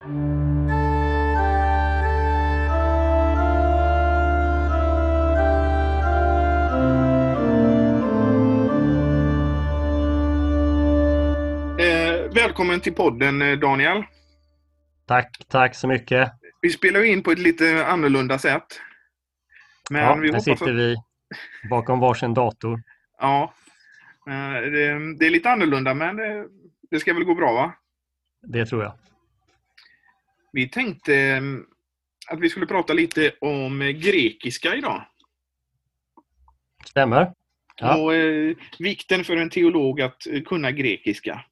Eh, välkommen till podden eh, Daniel. Tack, tack så mycket. Vi spelar in på ett lite annorlunda sätt. Men ja, vi här sitter att... vi bakom varsin dator. Ja, eh, det, det är lite annorlunda men det, det ska väl gå bra va? Det tror jag. Vi tänkte eh, att vi skulle prata lite om grekiska idag. Stämmer. Ja. Och eh, vikten för en teolog att kunna grekiska.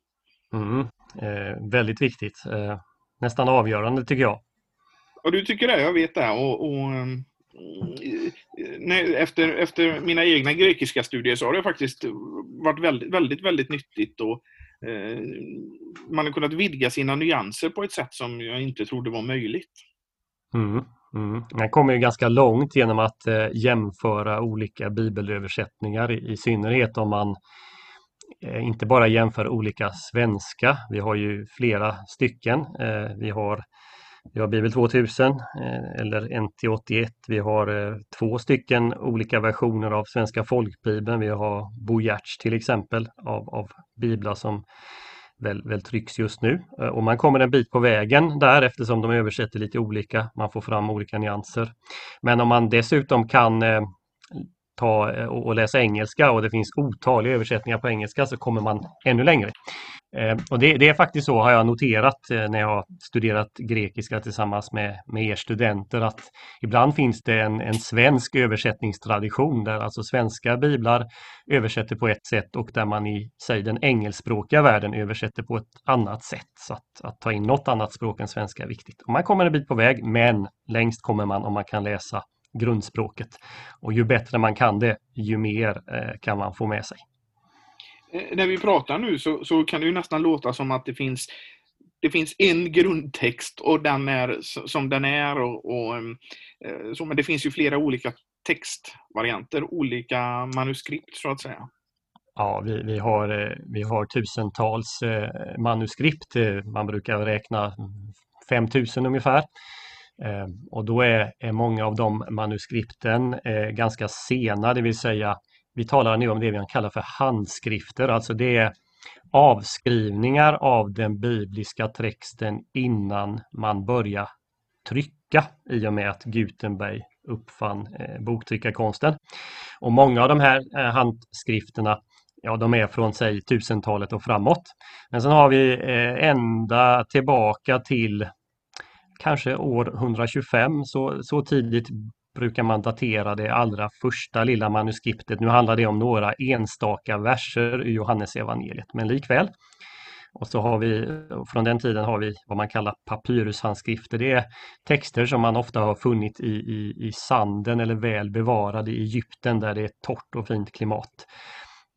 Mm, eh, väldigt viktigt. Eh, nästan avgörande tycker jag. Ja, du tycker det. Jag vet det. Och, och mm, nej, efter, efter mina egna grekiska studier så har det faktiskt varit väldigt, väldigt, väldigt nyttigt. Och, eh, Eh, man har kunnat vidga sina nyanser på ett sätt som jag inte trodde var möjligt. Mm, mm. Man kommer ju ganska långt genom att eh, jämföra olika bibelöversättningar, i, i synnerhet om man Eh, inte bara jämför olika svenska. Vi har ju flera stycken. Eh, vi har, vi har Bibel 2000 eh, eller NT81. Vi har eh, två stycken olika versioner av Svenska folkbibeln. Vi har Bo Giertz till exempel av, av biblar som väl, väl trycks just nu. Eh, och man kommer en bit på vägen där eftersom de översätter lite olika. Man får fram olika nyanser. Men om man dessutom kan ta och läsa engelska och det finns otaliga översättningar på engelska så kommer man ännu längre. Eh, och det, det, är faktiskt så har jag noterat eh, när jag har studerat grekiska tillsammans med, med er studenter att ibland finns det en, en svensk översättningstradition där alltså svenska biblar översätter på ett sätt och där man i säg, den engelskspråkiga världen översätter på ett annat sätt. Så att, att ta in något annat språk än svenska är viktigt. Och man kommer en bit på väg men längst kommer man om man kan läsa grundspråket. Och ju bättre man kan det, ju mer eh, kan man få med sig. Eh, när vi pratar nu så, så, kan det ju nästan låta som att det finns det finns en grundtext och den är som den är. Och, och ehm, eh, så, men det finns ju flera olika textvarianter, olika manuskript så att säga. Ja, vi, vi, har, eh, vi har tusentals manuskript. Man brukar räkna 5000 ungefär. Ehm, och då är, är många av de manuskripten ganska sena, det vill säga vi talar nu om det vi kallar för handskrifter, alltså det är avskrivningar av den bibliska texten innan man börjar trycka i och med att Gutenberg uppfann eh, boktryckarkonsten. Och många av de här eh, handskrifterna ja, de är från säg 1000-talet och framåt. Men sen har vi eh, ända tillbaka till kanske år 125, så, så tidigt brukar man datera det allra första lilla manuskriptet. Nu handlar det om några enstaka verser i Johannesevangeliet, men likväl. Och så har vi, från den tiden har vi vad man kallar papyrushandskrifter. Det är texter som man ofta har funnit i, i, i sanden eller väl bevarade i Egypten där det är torrt och fint klimat.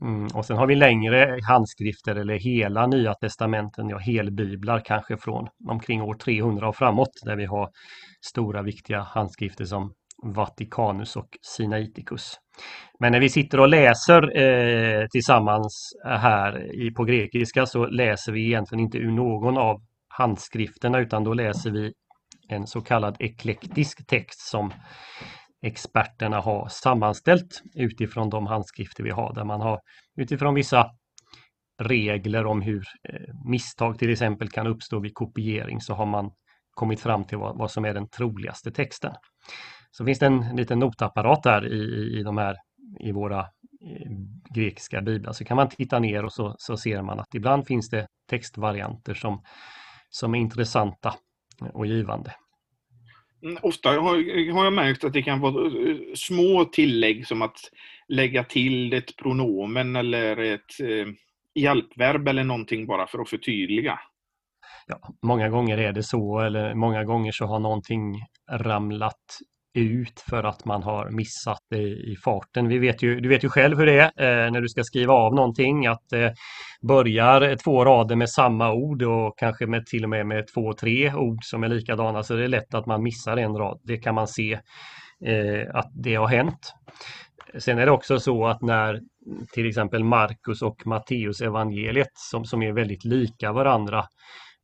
Mm, och sen har vi längre handskrifter eller hela Nya Testamenten, ja helbiblar kanske från omkring år 300 och framåt där vi har stora viktiga handskrifter som Vatikanus och Sinaiticus. Men när vi sitter och läser eh, tillsammans eh, här i, på grekiska så läser vi egentligen inte ur någon av handskrifterna utan då läser vi en så kallad eklektisk text som experterna har sammanställt utifrån de handskrifter vi har där man har utifrån vissa regler om hur eh, misstag till exempel kan uppstå vid kopiering så har man kommit fram till vad, vad som är den troligaste texten. Så finns det en liten notapparat där i, i, de här, i våra eh, grekiska biblar så kan man titta ner och så, så ser man att ibland finns det textvarianter som, som är intressanta och givande. Mm, ofta har, har jag märkt att det kan vara eh, små tillägg som att lägga till ett pronomen eller ett eh, hjälpverb eller någonting bara för att förtydliga. Ja, många gånger är det så eller många gånger så har någonting ramlat ut för att man har missat det i farten. Vi vet ju, du vet ju själv hur det är eh, när du ska skriva av någonting att eh, börjar två rader med samma ord och kanske med till och med med två, tre ord som är likadana så det är lätt att man missar en rad. Det kan man se eh, att det har hänt. Sen är det också så att när till exempel Markus och Matteus evangeliet som, som är väldigt lika varandra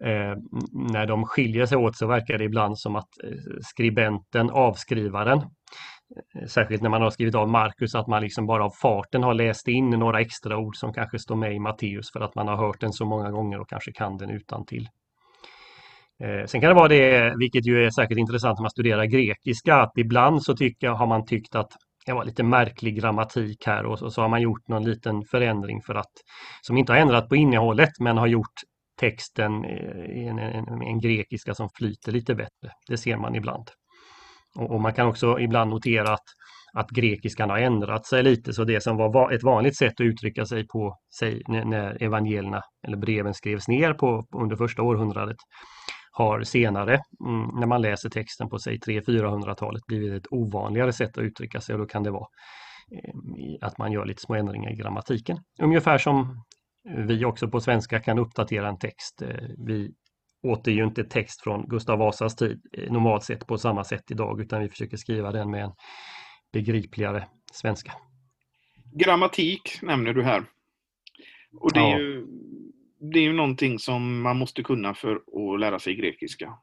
Eh, när de skiljer sig åt så verkar det ibland som att eh, skribenten, avskrivaren, eh, särskilt när man har skrivit av Markus, att man liksom bara av farten har läst in några extra ord som kanske står med i Matteus för att man har hört den så många gånger och kanske kan den utan till. Eh, sen kan det vara det, vilket ju är särskilt intressant när man studerar grekiska, att ibland så tycker, har man tyckt att det var lite märklig grammatik här och så, så, har man gjort någon liten förändring för att som inte har ändrat på innehållet men har gjort texten i en, en, en grekiska som flyter lite bättre. Det ser man ibland. Och, och, man kan också ibland notera att, att grekiskan har ändrat sig lite så det som var ett vanligt sätt att uttrycka sig på sig när evangelierna eller breven skrevs ner på, under första århundradet har senare, mm, när man läser texten på sig 300-400-talet, blivit ett ovanligare sätt att uttrycka sig och då kan det vara eh, att man gör lite små ändringar i grammatiken. Ungefär som vi också på svenska kan uppdatera en text. Eh, vi återger inte text från Gustav Vasas tid eh, normalt sett på samma sätt idag utan vi försöker skriva den med en begripligare svenska. Grammatik nämner du här. Och det är ja. ju det är ju någonting som man måste kunna för att lära sig grekiska.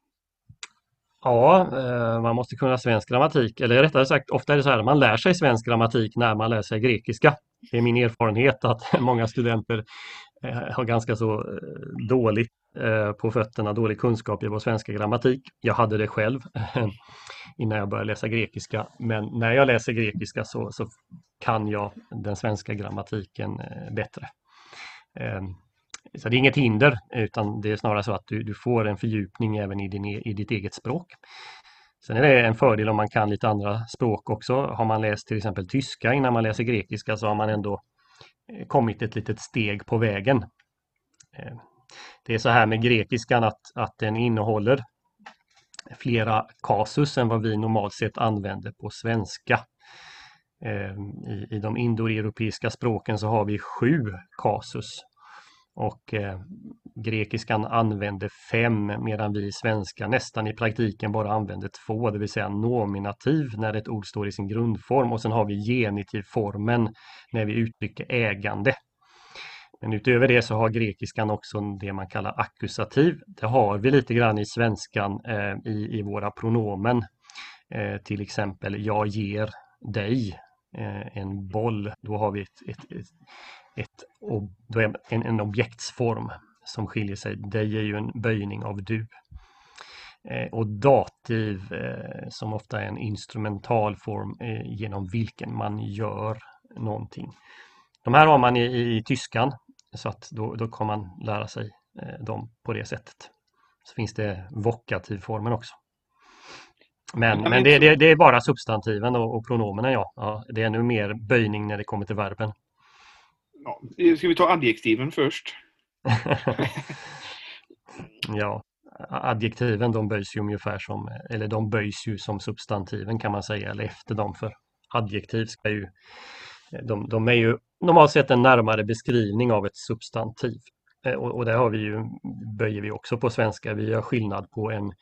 Ja, eh, man måste kunna svensk grammatik, eller rättare sagt, ofta är det så här, man lär sig svensk grammatik när man lär sig grekiska. Det är min erfarenhet att många studenter eh, har ganska så eh, dåligt eh, på fötterna, dålig kunskap i vår svenska grammatik. Jag hade det själv innan jag började läsa grekiska, men när jag läser grekiska så, så kan jag den svenska grammatiken bättre. Ehm, så det är inget hinder utan det är snarare så att du, du får en fördjupning även i, din, e, i ditt eget språk. Sen är det en fördel om man kan lite andra språk också. Har man läst till exempel tyska innan man läser grekiska så har man ändå eh, kommit ett litet steg på vägen. Eh, det är så här med grekiskan att, att den innehåller flera kasus än vad vi normalt sett använder på svenska. Eh, I, i de indoeuropeiska språken så har vi sju kasus och eh, grekiskan använder fem medan vi svenska nästan i praktiken bara använder två, det vill säga nominativ när ett ord står i sin grundform och sen har vi genitivformen när vi uttrycker ägande. Men utöver det så har grekiskan också det man kallar ackusativ. Det har vi lite grann i svenskan eh, i, i våra pronomen. Eh, till exempel jag ger dig eh, en boll. Då har vi ett, ett, ett ett, en, en objektsform som skiljer sig. Dig är ju en böjning av du. Eh, och dativ eh, som ofta är en instrumental form eh, genom vilken man gör någonting. De här har man i, i tyskan så att då, då kan man lära sig dem på det sättet. Så finns det vokativformen också. Men, men det, det, det, är bara substantiven och, och pronomen ja. ja. Det är ännu mer böjning när det kommer till verben ja, ska vi ta adjektiven först? ja, adjektiven de böjs ju ungefär som, eller de böjs ju som substantiven kan man säga, eller efter dem, för adjektiv ska ju, de, de är ju normalt sett en närmare beskrivning av ett substantiv. Eh, och, och där har vi ju, böjer vi också på svenska, vi har skillnad på en,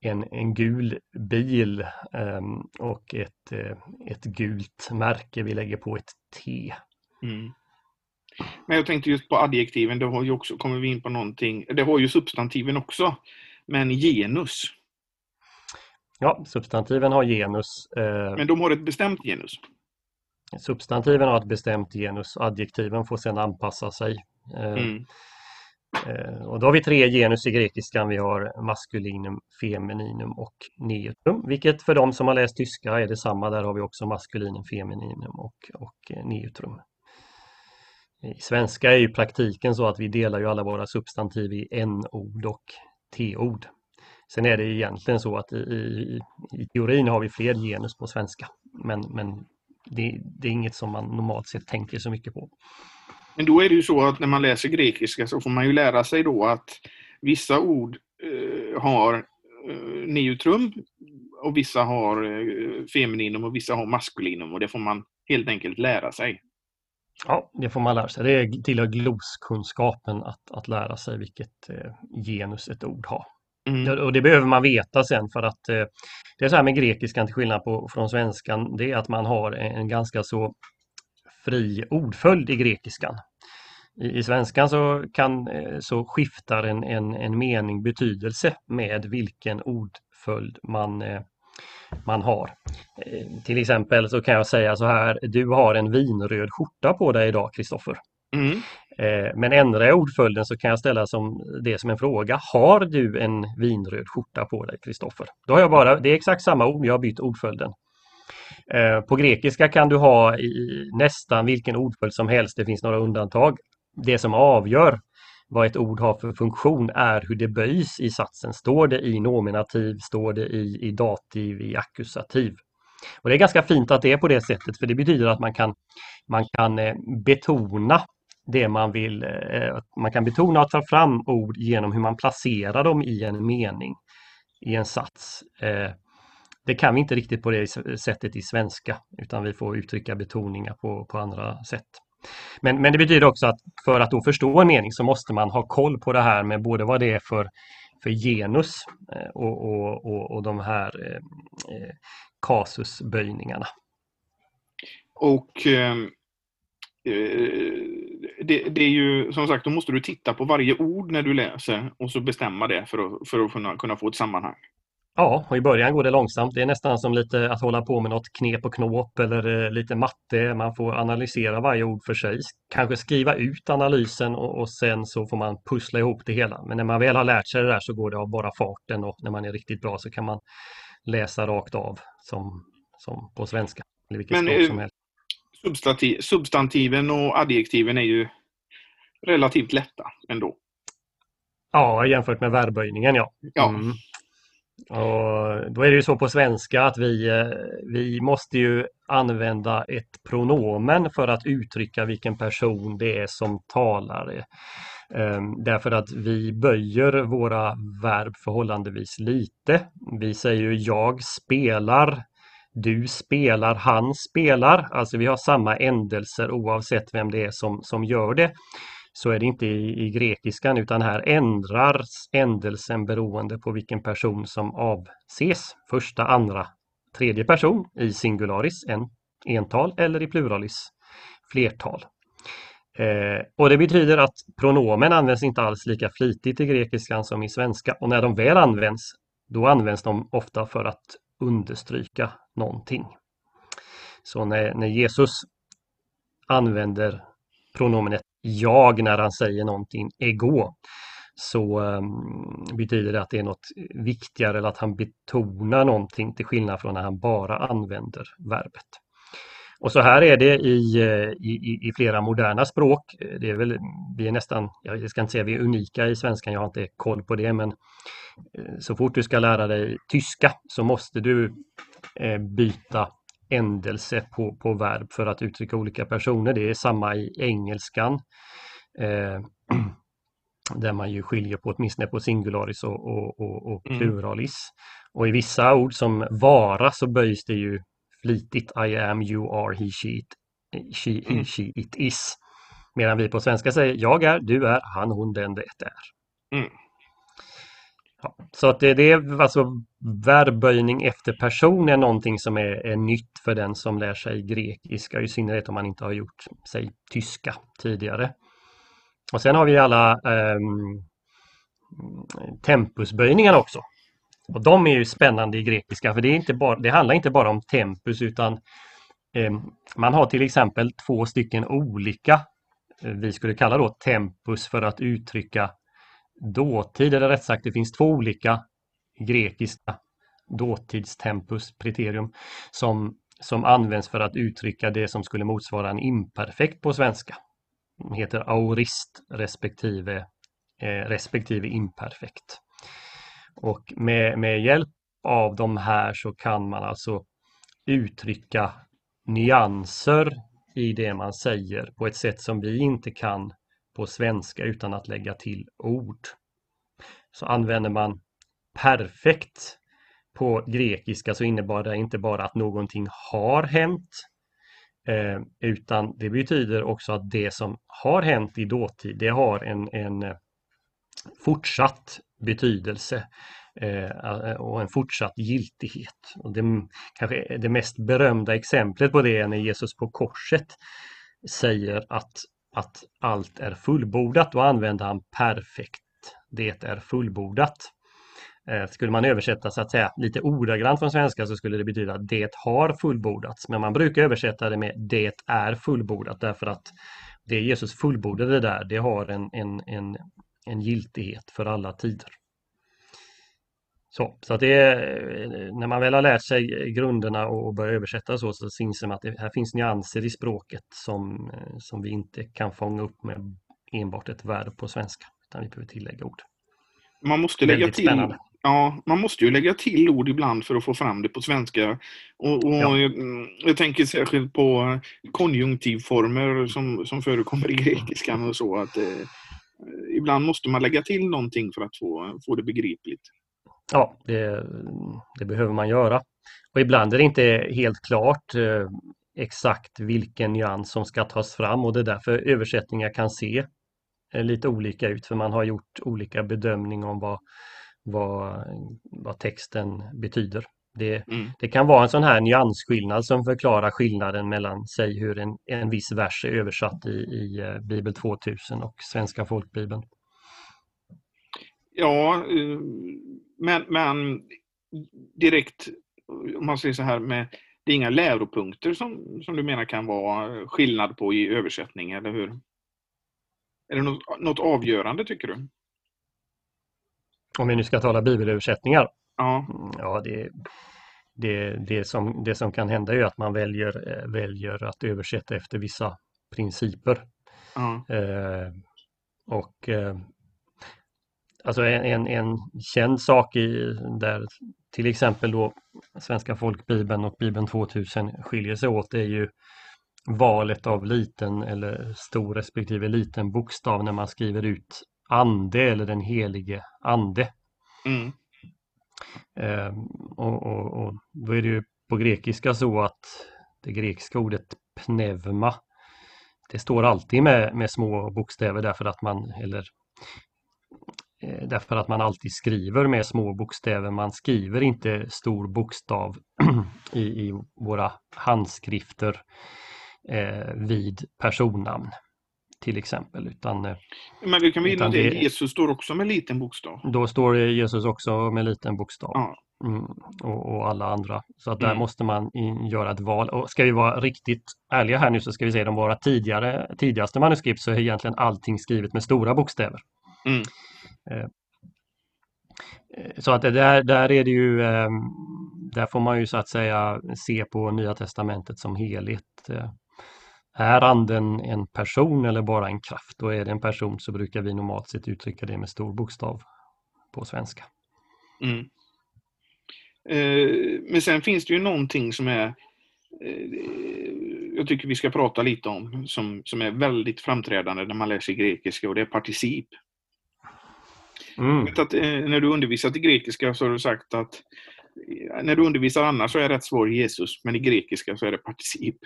en, en gul bil um, och ett, eh, ett gult märke, vi lägger på ett T. Mm. Men jag tänkte just på adjektiven, det har ju också, kommer vi in på någonting, det har ju substantiven också. Men genus? Ja, substantiven har genus. Eh, men de har ett bestämt genus? Substantiven har ett bestämt genus, adjektiven får sedan anpassa sig. Eh, mm. Eh, och då har vi tre genus i grekiskan. Vi har maskulinum, femininum och neutrum, vilket för de som har läst tyska är detsamma. Där har vi också maskulinum, femininum och, och neutrum. I svenska är ju praktiken så att vi delar ju alla våra substantiv i n-ord och t-ord. Sen är det egentligen så att i, i, i, teorin har vi fler genus på svenska, men, men det, det, är inget som man normalt sett tänker så mycket på. Men då är det ju så att när man läser grekiska så får man ju lära sig då att vissa ord eh, har eh, neutrum och vissa har eh, femininum och vissa har maskulinum och det får man helt enkelt lära sig. Ja, det får man lära sig. Det tillhör gloskunskapen att, att lära sig vilket eh, genus ett ord har. Mm. Och det behöver man veta sen för att eh, det är så här med grekiskan till skillnad på, från svenskan, det är att man har en ganska så fri ordföljd i grekiskan. I, i svenskan så, kan, eh, så skiftar en, en, en mening betydelse med vilken ordföljd man, eh, man har. Eh, till exempel så kan jag säga så här, du har en vinröd skjorta på dig idag Kristoffer. Mm. Men ändrar jag ordföljden så kan jag ställa som, det som en fråga. Har du en vinröd skjorta på dig Kristoffer? Då har jag bara, det är exakt samma ord, jag har bytt ordföljden. På grekiska kan du ha i nästan vilken ordföljd som helst, det finns några undantag det som avgör vad ett ord har för funktion är hur det böjs i satsen. Står det i nominativ, står det i, i dativ, i ackusativ. Och Det är ganska fint att det är på det sättet för det betyder att man kan, man kan eh, betona det man vill. Eh, man kan betona och ta fram ord genom hur man placerar dem i en mening, i en sats. Eh, det kan vi inte riktigt på det sättet i svenska utan vi får uttrycka betoningar på, på andra sätt. Men, men det betyder också att för att då förstå en mening så måste man ha koll på det här med både vad det är för, för genus eh, och, och, och, och de här eh, eh, kasusböjningarna. Och eh, eh, det, det, är ju som sagt, då måste du titta på varje ord när du läser och så bestämma det för att, för att kunna, kunna få ett sammanhang. Ja, och i början går det långsamt. Det är nästan som lite att hålla på med något knep och knåp eller eh, lite matte. Man får analysera varje ord för sig. Kanske skriva ut analysen och, och sen så får man pussla ihop det hela. Men när man väl har lärt sig det där så går det av bara farten och när man är riktigt bra så kan man läsa rakt av som, som på svenska. Eller vilket Men, språk som helst. Substantiv, substantiven och adjektiven är ju relativt lätta ändå. Ja, jämfört med verbböjningen ja. ja. Mm. Och då är det ju så på svenska att vi, eh, vi måste ju använda ett pronomen för att uttrycka vilken person det är som talar. Ehm, därför att vi böjer våra verb förhållandevis lite. Vi säger ju jag spelar, du spelar, han spelar. Alltså vi har samma ändelser oavsett vem det är som, som gör det så är det inte i, i grekiskan utan här ändras ändelsen beroende på vilken person som avses. Första, andra, tredje person i singularis, en ental eller i pluralis, flertal. Eh, och det betyder att pronomen används inte alls lika flitigt i grekiskan som i svenska och när de väl används då används de ofta för att understryka någonting. Så när, när Jesus använder pronomenet jag när han säger någonting ego så um, betyder det att det är något viktigare eller att han betonar någonting till skillnad från när han bara använder verbet. Och så här är det i, eh, i, i flera moderna språk. Det är väl, vi är nästan, jag ska inte säga vi är unika i svenskan, jag har inte koll på det, men eh, så fort du ska lära dig tyska så måste du eh, byta ändelse på, på verb för att uttrycka olika personer. Det är samma i engelskan. Eh, där man ju skiljer på åtminstone på singularis och, och, och, och mm. pluralis. Mm. Och i vissa ord som vara så böjs det ju flitigt I am, you are, he, she, it, she, he, mm. she, it is. Medan vi på svenska säger jag är, du är, han, hon, den, det är. Mm. Ja, så att det, det är alltså verbböjning efter person är någonting som är, är nytt för den som lär sig grekiska, i synnerhet om man inte har gjort sig tyska tidigare. Och sen har vi alla eh, tempusböjningar också. Och de är ju spännande i grekiska för det, är inte bara, det handlar inte bara om tempus utan eh, man har till exempel två stycken olika, eh, vi skulle kalla då tempus för att uttrycka dåtid, eller rätt sagt det finns två olika grekiska dåtidstempus, preterium, som, som används för att uttrycka det som skulle motsvara en imperfekt på svenska. De heter aurist respektive, eh, respektive imperfekt. Och med, med hjälp av de här så kan man alltså uttrycka nyanser i det man säger på ett sätt som vi inte kan på svenska utan att lägga till ord. Så använder man perfekt på grekiska så innebär det inte bara att någonting har hänt eh, utan det betyder också att det som har hänt i dåtid det har en, en eh, fortsatt betydelse eh, och en fortsatt giltighet. Och det, kanske det mest berömda exemplet på det är när Jesus på korset säger att att allt är fullbordat, då använder han perfekt. Det är fullbordat. Eh, skulle man översätta så att säga lite ordagrant från svenska så skulle det betyda det har fullbordats. Men man brukar översätta det med det är fullbordat därför att det Jesus fullbordade där, det har en, en, en, en giltighet för alla tider. Så, så att det är, när man väl har lärt sig grunderna och börjar översätta så, så inser man att det, här finns nyanser i språket som, som vi inte kan fånga upp med enbart ett verb på svenska, utan vi behöver tillägga ord. Man måste lägga till, spännande. Ja, man måste ju lägga till ord ibland för att få fram det på svenska. Och, och ja. jag, jag, tänker särskilt på konjunktivformer som, som förekommer i grekiskan och så. att eh, Ibland måste man lägga till någonting för att få, få det begripligt. Ja, det, det behöver man göra. Och ibland är det inte helt klart eh, exakt vilken nyans som ska tas fram och det är därför översättningar kan se eh, lite olika ut för man har gjort olika bedömning om vad, vad, vad texten betyder. Det, mm. det, kan vara en sån här nyansskillnad som förklarar skillnaden mellan, säg hur en, en viss vers är översatt i, i eh, Bibel 2000 och Svenska folkbibeln. Ja, eh, men, men direkt, om man säger så här, med, det är inga läropunkter som, som du menar kan vara skillnad på i översättning, eller hur? Är det något, något avgörande, tycker du? Om vi nu ska tala bibelöversättningar? Ja. Mm, ja, det, det, det, som, det som kan hända är att man väljer, eh, väljer att översätta efter vissa principer. Ja. Eh, och eh, alltså en, en, en, känd sak i där till exempel då Svenska folkbibeln och Bibeln 2000 skiljer sig åt är ju valet av liten eller stor respektive liten bokstav när man skriver ut ande eller den helige ande. Mm. Eh, och, och, och, då är det ju på grekiska så att det grekiska ordet pneuma det står alltid med, med små bokstäver därför att man eller därför att man alltid skriver med små bokstäver. Man skriver inte stor bokstav i, i våra handskrifter eh, vid personnamn till exempel. Utan, eh, Men det kan vi det, Jesus står också med liten bokstav. Då står Jesus också med liten bokstav. Ja. Mm, och, och, alla andra. Så att där mm. måste man göra ett val. Och ska vi vara riktigt ärliga här nu så ska vi se de våra tidigare, tidigaste manuskript så är egentligen allting skrivet med stora bokstäver. Mm. Eh, eh, så att där, där är det ju, ehm, där får man ju så att säga se på Nya Testamentet som helhet. Eh, är anden en person eller bara en kraft? Och är det en person så brukar vi normalt sett uttrycka det med stor bokstav på svenska. Mm. men sen finns det ju någonting som är jag tycker vi ska prata lite om som, som är väldigt framträdande när man läser grekiska och det är particip. Mm. att, eh, när du undervisat i grekiska så har du sagt att eh, när du undervisar annars så är rätt svår Jesus, men i grekiska så är det particip.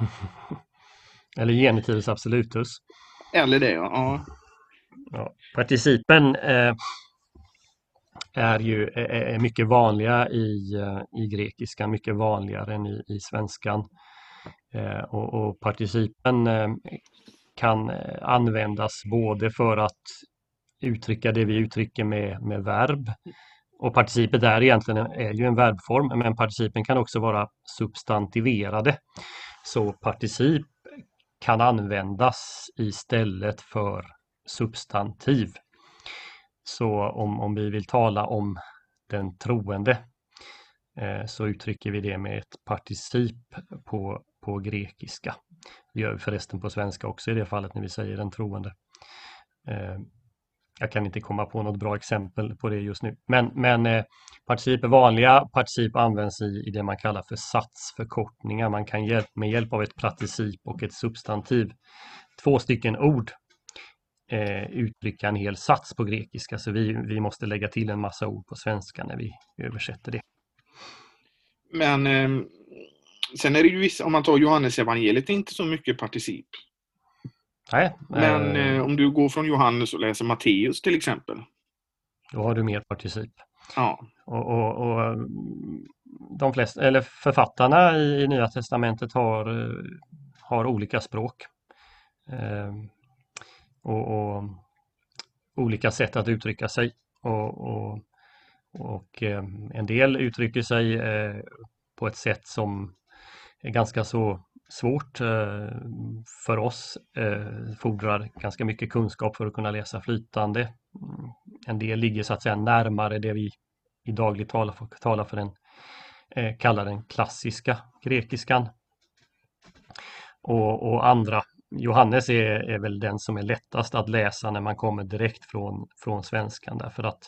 Eller genitivus absolutus. Eller det, ja. ja. Participen eh, är ju är mycket vanliga i, eh, i grekiska, mycket vanligare än i, i svenskan. Eh, och, och participen eh, kan användas både för att uttrycka det vi uttrycker med, med verb. Och participet är egentligen är ju en verbform, men participen kan också vara substantiverade. Så particip kan användas istället för substantiv. Så om, om vi vill tala om den troende eh, så uttrycker vi det med ett particip på, på grekiska. Det gör vi förresten på svenska också i det fallet när vi säger den troende. Eh, jag kan inte komma på något bra exempel på det just nu. Men, men eh, particip är vanliga. Particip används i, i det man kallar för satsförkortningar. Man kan hjälp, med hjälp av ett particip och ett substantiv, två stycken ord, eh, uttrycka en hel sats på grekiska. Så vi, vi måste lägga till en massa ord på svenska när vi översätter det. Men eh, sen är det ju vissa, om man tar Johannes evangeliet, inte så mycket particip. Nej, Men eh, eh, om du går från Johannes och läser Matteus till exempel. Då har du mer particip. Ja. Och, och, och de flesta, eller författarna i, i Nya Testamentet har, eh, har olika språk. och, och, olika sätt att uttrycka sig. Och, och, och en del uttrycker sig på ett sätt som är ganska så svårt eh, för oss, eh, fordrar ganska mycket kunskap för att kunna läsa flytande. Mm, en del ligger så att säga närmare det vi i dagligt tal talar för den, eh, kallar den klassiska grekiskan. Och, och, andra, Johannes är, är väl den som är lättast att läsa när man kommer direkt från, från svenskan därför att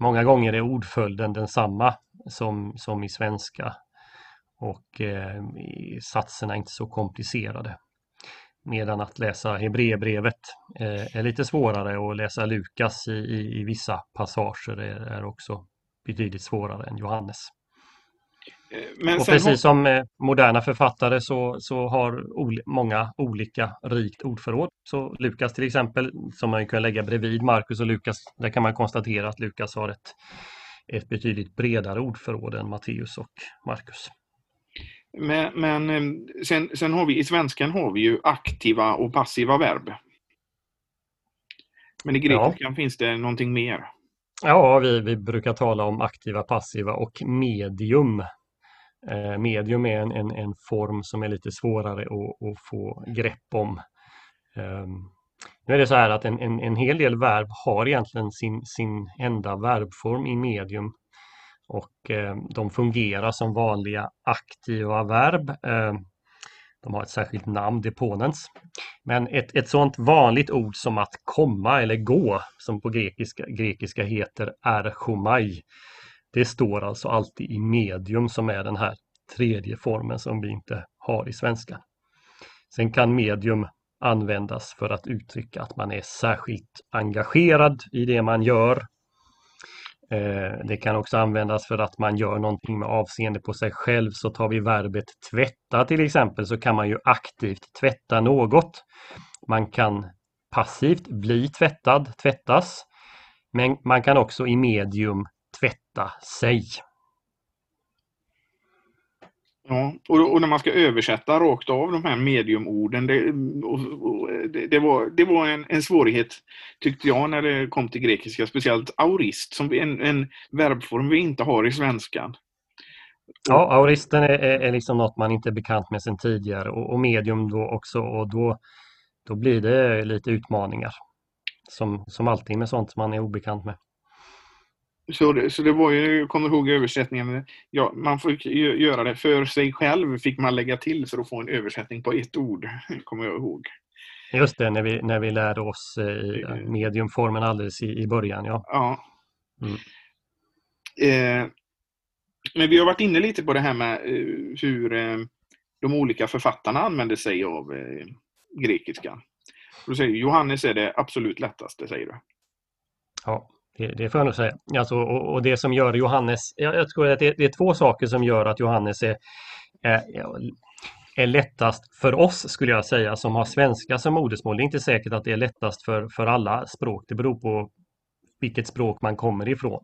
många gånger är ordföljden densamma som, som i svenska och eh, satserna är inte så komplicerade. Medan att läsa Hebreerbrevet eh, är lite svårare och läsa Lukas i, i, i vissa passager är, är, också betydligt svårare än Johannes. Eh, men och precis som eh, moderna författare så, så har ol många olika rikt ordförråd. Så Lukas till exempel, som man kan lägga bredvid Markus och Lukas, där kan man konstatera att Lukas har ett, ett betydligt bredare ordförråd än Matteus och Markus. Men, men eh, sen, sen, har vi i svenskan har vi ju aktiva och passiva verb. Men i grekiskan ja. finns det någonting mer. Ja, vi, vi brukar tala om aktiva, passiva och medium. Eh, medium är en, en, en, form som är lite svårare att, att få grepp om. Eh, nu är det så här att en, en, en hel del verb har egentligen sin, sin enda verbform i medium och eh, de fungerar som vanliga aktiva verb. Eh, de har ett särskilt namn, deponens. Men ett, ett sådant vanligt ord som att komma eller gå, som på grekiska, grekiska heter erchomai, det står alltså alltid i medium som är den här tredje formen som vi inte har i svenska. Sen kan medium användas för att uttrycka att man är särskilt engagerad i det man gör Eh, det kan också användas för att man gör någonting med avseende på sig själv. Så tar vi verbet tvätta till exempel så kan man ju aktivt tvätta något. Man kan passivt bli tvättad, tvättas. Men man kan också i medium tvätta sig. Ja, och, och, när man ska översätta rakt av de här mediumorden, det, och, och, det, det, var, det var en, en, svårighet tyckte jag när det kom till grekiska, speciellt aurist, som en, en verbform vi inte har i svenskan. Ja, auristen är, är, är liksom något man inte är bekant med sedan tidigare och, och medium då också och då, då blir det lite utmaningar. Som, som alltid med sånt som man är obekant med. Så det, så det var ju, jag kommer ihåg översättningen, ja, man får göra det för sig själv, fick man lägga till för att få en översättning på ett ord, kommer jag ihåg. Just det, när vi, när vi lärde oss eh, mediumformen alldeles i, i början. Ja. ja. Mm. Eh, men vi har varit inne lite på det här med eh, hur eh, de olika författarna använder sig av grekiska. Du säger, Johannes är det absolut lättaste, säger du. Ja. Det, det får jag nog säga. Alltså, och, och, det som gör Johannes, jag, jag tror att det, det, är två saker som gör att Johannes är, är, är lättast för oss skulle jag säga som har svenska som modersmål. Det är inte säkert att det är lättast för, för alla språk. Det beror på vilket språk man kommer ifrån.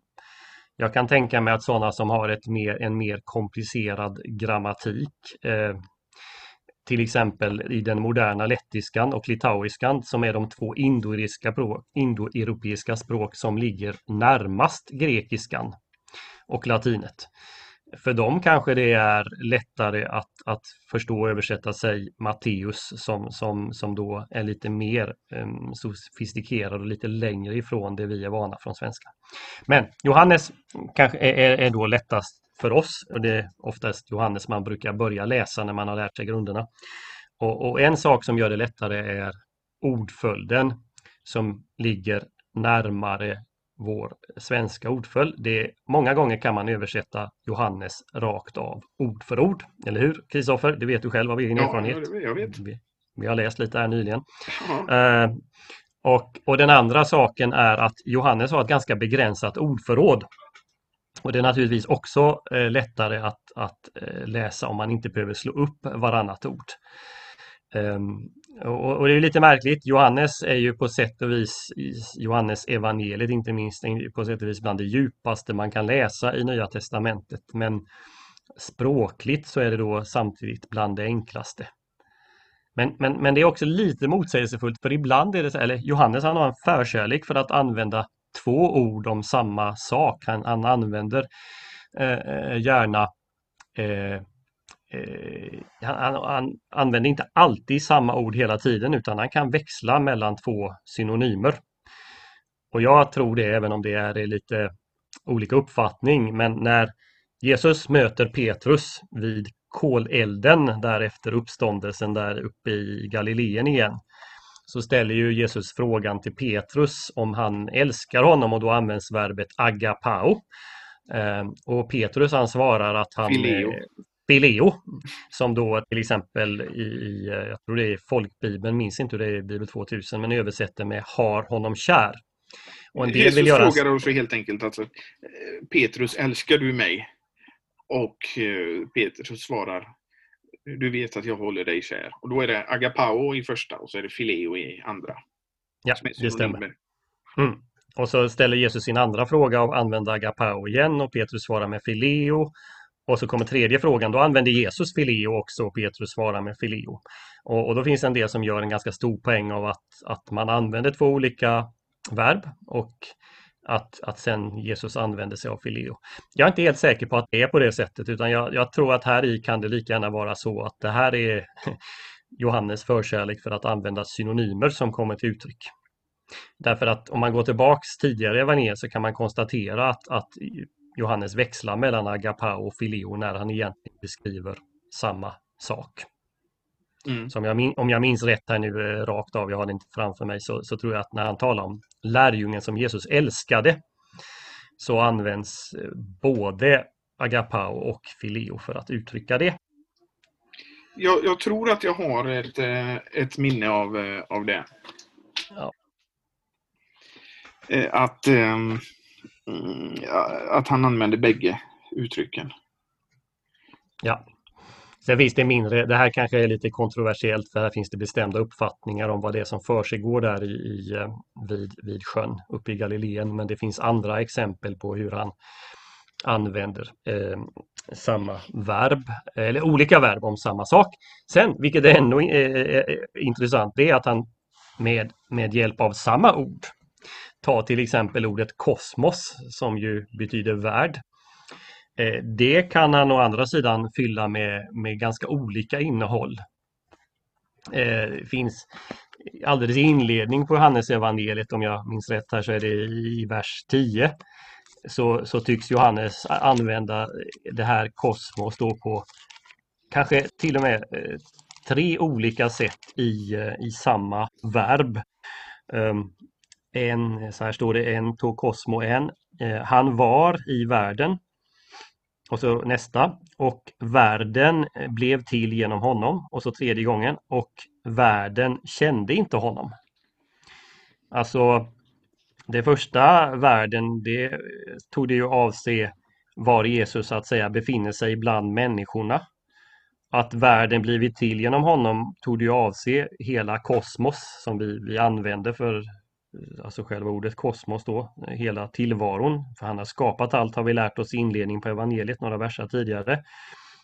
Jag kan tänka mig att sådana som har ett mer, en mer komplicerad grammatik eh, till exempel i den moderna lettiskan och litauiskan som är de två indoeuropeiska språk som ligger närmast grekiskan och latinet. För dem kanske det är lättare att, att förstå och översätta sig Matteus som, som, som då är lite mer um, sofistikerad och lite längre ifrån det vi är vana från svenska. Men Johannes kanske är, är då lättast för oss. Och det är oftast Johannes man brukar börja läsa när man har lärt sig grunderna. Och, och en sak som gör det lättare är ordföljden som ligger närmare vår svenska ordföljd. Det många gånger kan man översätta Johannes rakt av ord för ord. Eller hur Kristoffer? Det vet du själv av egen ja, erfarenhet. Jag vet. Vi, vi, har läst lite här nyligen. Uh, och, och den andra saken är att Johannes har ett ganska begränsat ordförråd. Och det är naturligtvis också eh, lättare att, att eh, läsa om man inte behöver slå upp varannat ord. Um, och, och, det är lite märkligt. Johannes är ju på sätt och vis, Johannes evangeliet inte minst, på sätt och vis bland det djupaste man kan läsa i Nya Testamentet. Men språkligt så är det då samtidigt bland det enklaste. Men, men, men det är också lite motsägelsefullt för ibland är det så, eller Johannes han har en förkärlek för att använda två ord om samma sak. Han, han använder eh, eh gärna eh, eh, han, han, använder inte alltid samma ord hela tiden utan han kan växla mellan två synonymer. Och jag tror det även om det är lite olika uppfattning men när Jesus möter Petrus vid kolelden därefter uppståndelsen där uppe i Galileen igen så ställer ju Jesus frågan till Petrus om han älskar honom och då används verbet agapao. Eh, och Petrus han svarar att han Fileo. Fileo, som då till exempel i, i, jag tror det är folkbibeln, minns inte hur det är i Bibel 2000, men översätter med har honom kär. Och en del Jesus vill göra... frågar också helt enkelt alltså, Petrus, älskar du mig? Och eh, Petrus svarar, du vet att jag håller dig kär. Och då är det agapao i första och så är det fileo i andra. Ja, det stämmer. Mm. Och så ställer Jesus sin andra fråga och använder agapao igen och Petrus svarar med fileo. Och så kommer tredje frågan, då använder Jesus fileo också och Petrus svarar med fileo. Och, och, då finns det en del som gör en ganska stor poäng av att, att man använder två olika verb och att, att sen Jesus använder sig av fileo. Jag är inte helt säker på att det är på det sättet utan jag, jag tror att här i kan det lika gärna vara så att det här är Johannes förkärlek för att använda synonymer som kommer till uttryck. Därför att om man går tillbaks tidigare i evangeliet så kan man konstatera att, att Johannes växlar mellan agapao och fileo när han egentligen beskriver samma sak. Mm. Som jag, om jag minns rätt här nu eh, rakt av, jag har det inte framför mig, så, så tror jag att när han talar om lärjungen som Jesus älskade så används eh, både agapao och fileo för att uttrycka det. Jag, jag tror att jag har ett, eh, ett minne av, av det. Ja. Att, mm, Mm, att han använde bägge uttrycken. Ja, Sen finns det mindre, det här kanske är lite kontroversiellt för här finns det bestämda uppfattningar om vad det är som för där i, i, eh, vid, vid sjön uppe i Galileen men det finns andra exempel på hur han använder eh, samma verb, eller olika verb om samma sak. Sen, vilket är ännu eh, eh, eh intressant, det är att han med, med hjälp av samma ord Ta till exempel ordet kosmos som ju betyder värld eh, det kan han å andra sidan fylla med, med ganska olika innehåll. Eh, det finns alldeles i inledning på Johannes evangeliet om jag minns rätt här så är det i vers 10 så, så tycks Johannes använda det här kosmos då på kanske till och med eh, tre olika sätt i, i samma verb. Ehm, en, så här står det, en tog Cosmo, en. Eh, han var i världen och så nästa. Och världen eh, blev till genom honom. Och så tredje gången. Och världen kände inte honom. Alltså det första världen det eh, tog det ju avse var Jesus så att säga befinner sig bland människorna. Att världen blivit till genom honom tog det ju avse hela kosmos som vi, vi använder för alltså själva ordet kosmos då, hela tillvaron. För han har skapat allt har vi lärt oss i inledningen på evangeliet, några verser tidigare.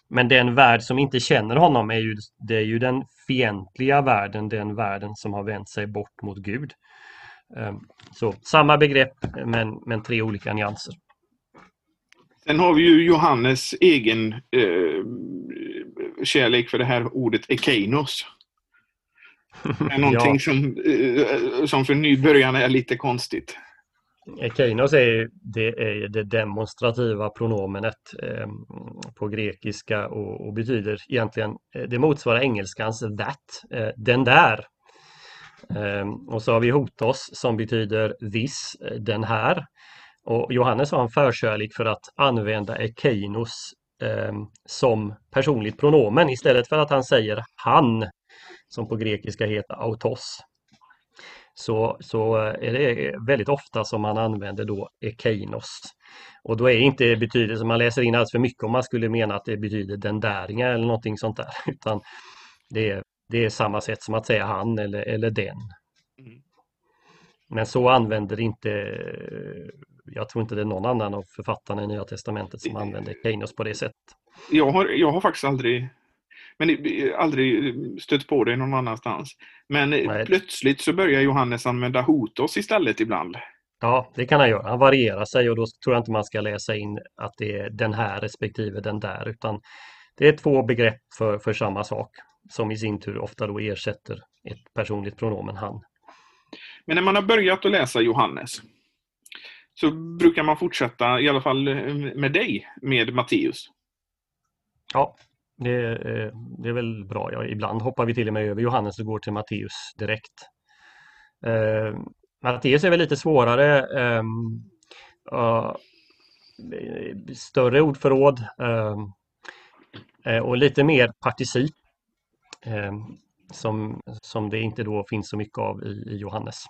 Men den värld som inte känner honom är ju, det är ju den fientliga världen, den världen som har vänt sig bort mot Gud. Ehm, så samma begrepp men, men tre olika nyanser. Sen har vi ju Johannes egen eh, kärlek för det här ordet ekeinos är någonting ja. som, eh, som för nybörjarna är lite konstigt. Keinos är det, är det demonstrativa pronomenet eh, på grekiska och, och, betyder egentligen, eh, det motsvarar engelskans that, eh, den där. Eh, och så har vi hotos som betyder this, eh, den här. Och Johannes har en förkärlek för att använda ekeinos som personligt pronomen istället för att han säger han som på grekiska heter autos. Så, så är det väldigt ofta som man använder då ekeinos. Och då är inte betydelse, man läser in alldeles för mycket om man skulle mena att det betyder den däringa eller någonting sånt där. Utan det är, det är samma sätt som att säga han eller, eller den. Mm. Men så använder inte, jag tror inte det är någon annan av författarna i Nya Testamentet som använder Keinos på det sättet. Jag har, jag har faktiskt aldrig men aldrig stött på det någon annanstans. Men Nej. plötsligt så börjar Johannes använda hotos istället ibland. Ja, det kan han göra. Han varierar sig och då tror jag inte man ska läsa in att det är den här respektive den där, utan det är två begrepp för, för samma sak som i sin tur ofta då ersätter ett personligt pronomen han. Men när man har börjat att läsa Johannes så brukar man fortsätta, i alla fall eh, med dig, med Matteus. Ja, det, är, det är väl bra. Ja, ibland hoppar vi till och med över Johannes och går till Matteus direkt. Eh, Matteus är väl lite svårare. Eh, uh, större ordförråd ehm, eh, och lite mer particip ehm, som, som det inte då finns så mycket av i, i Johannes.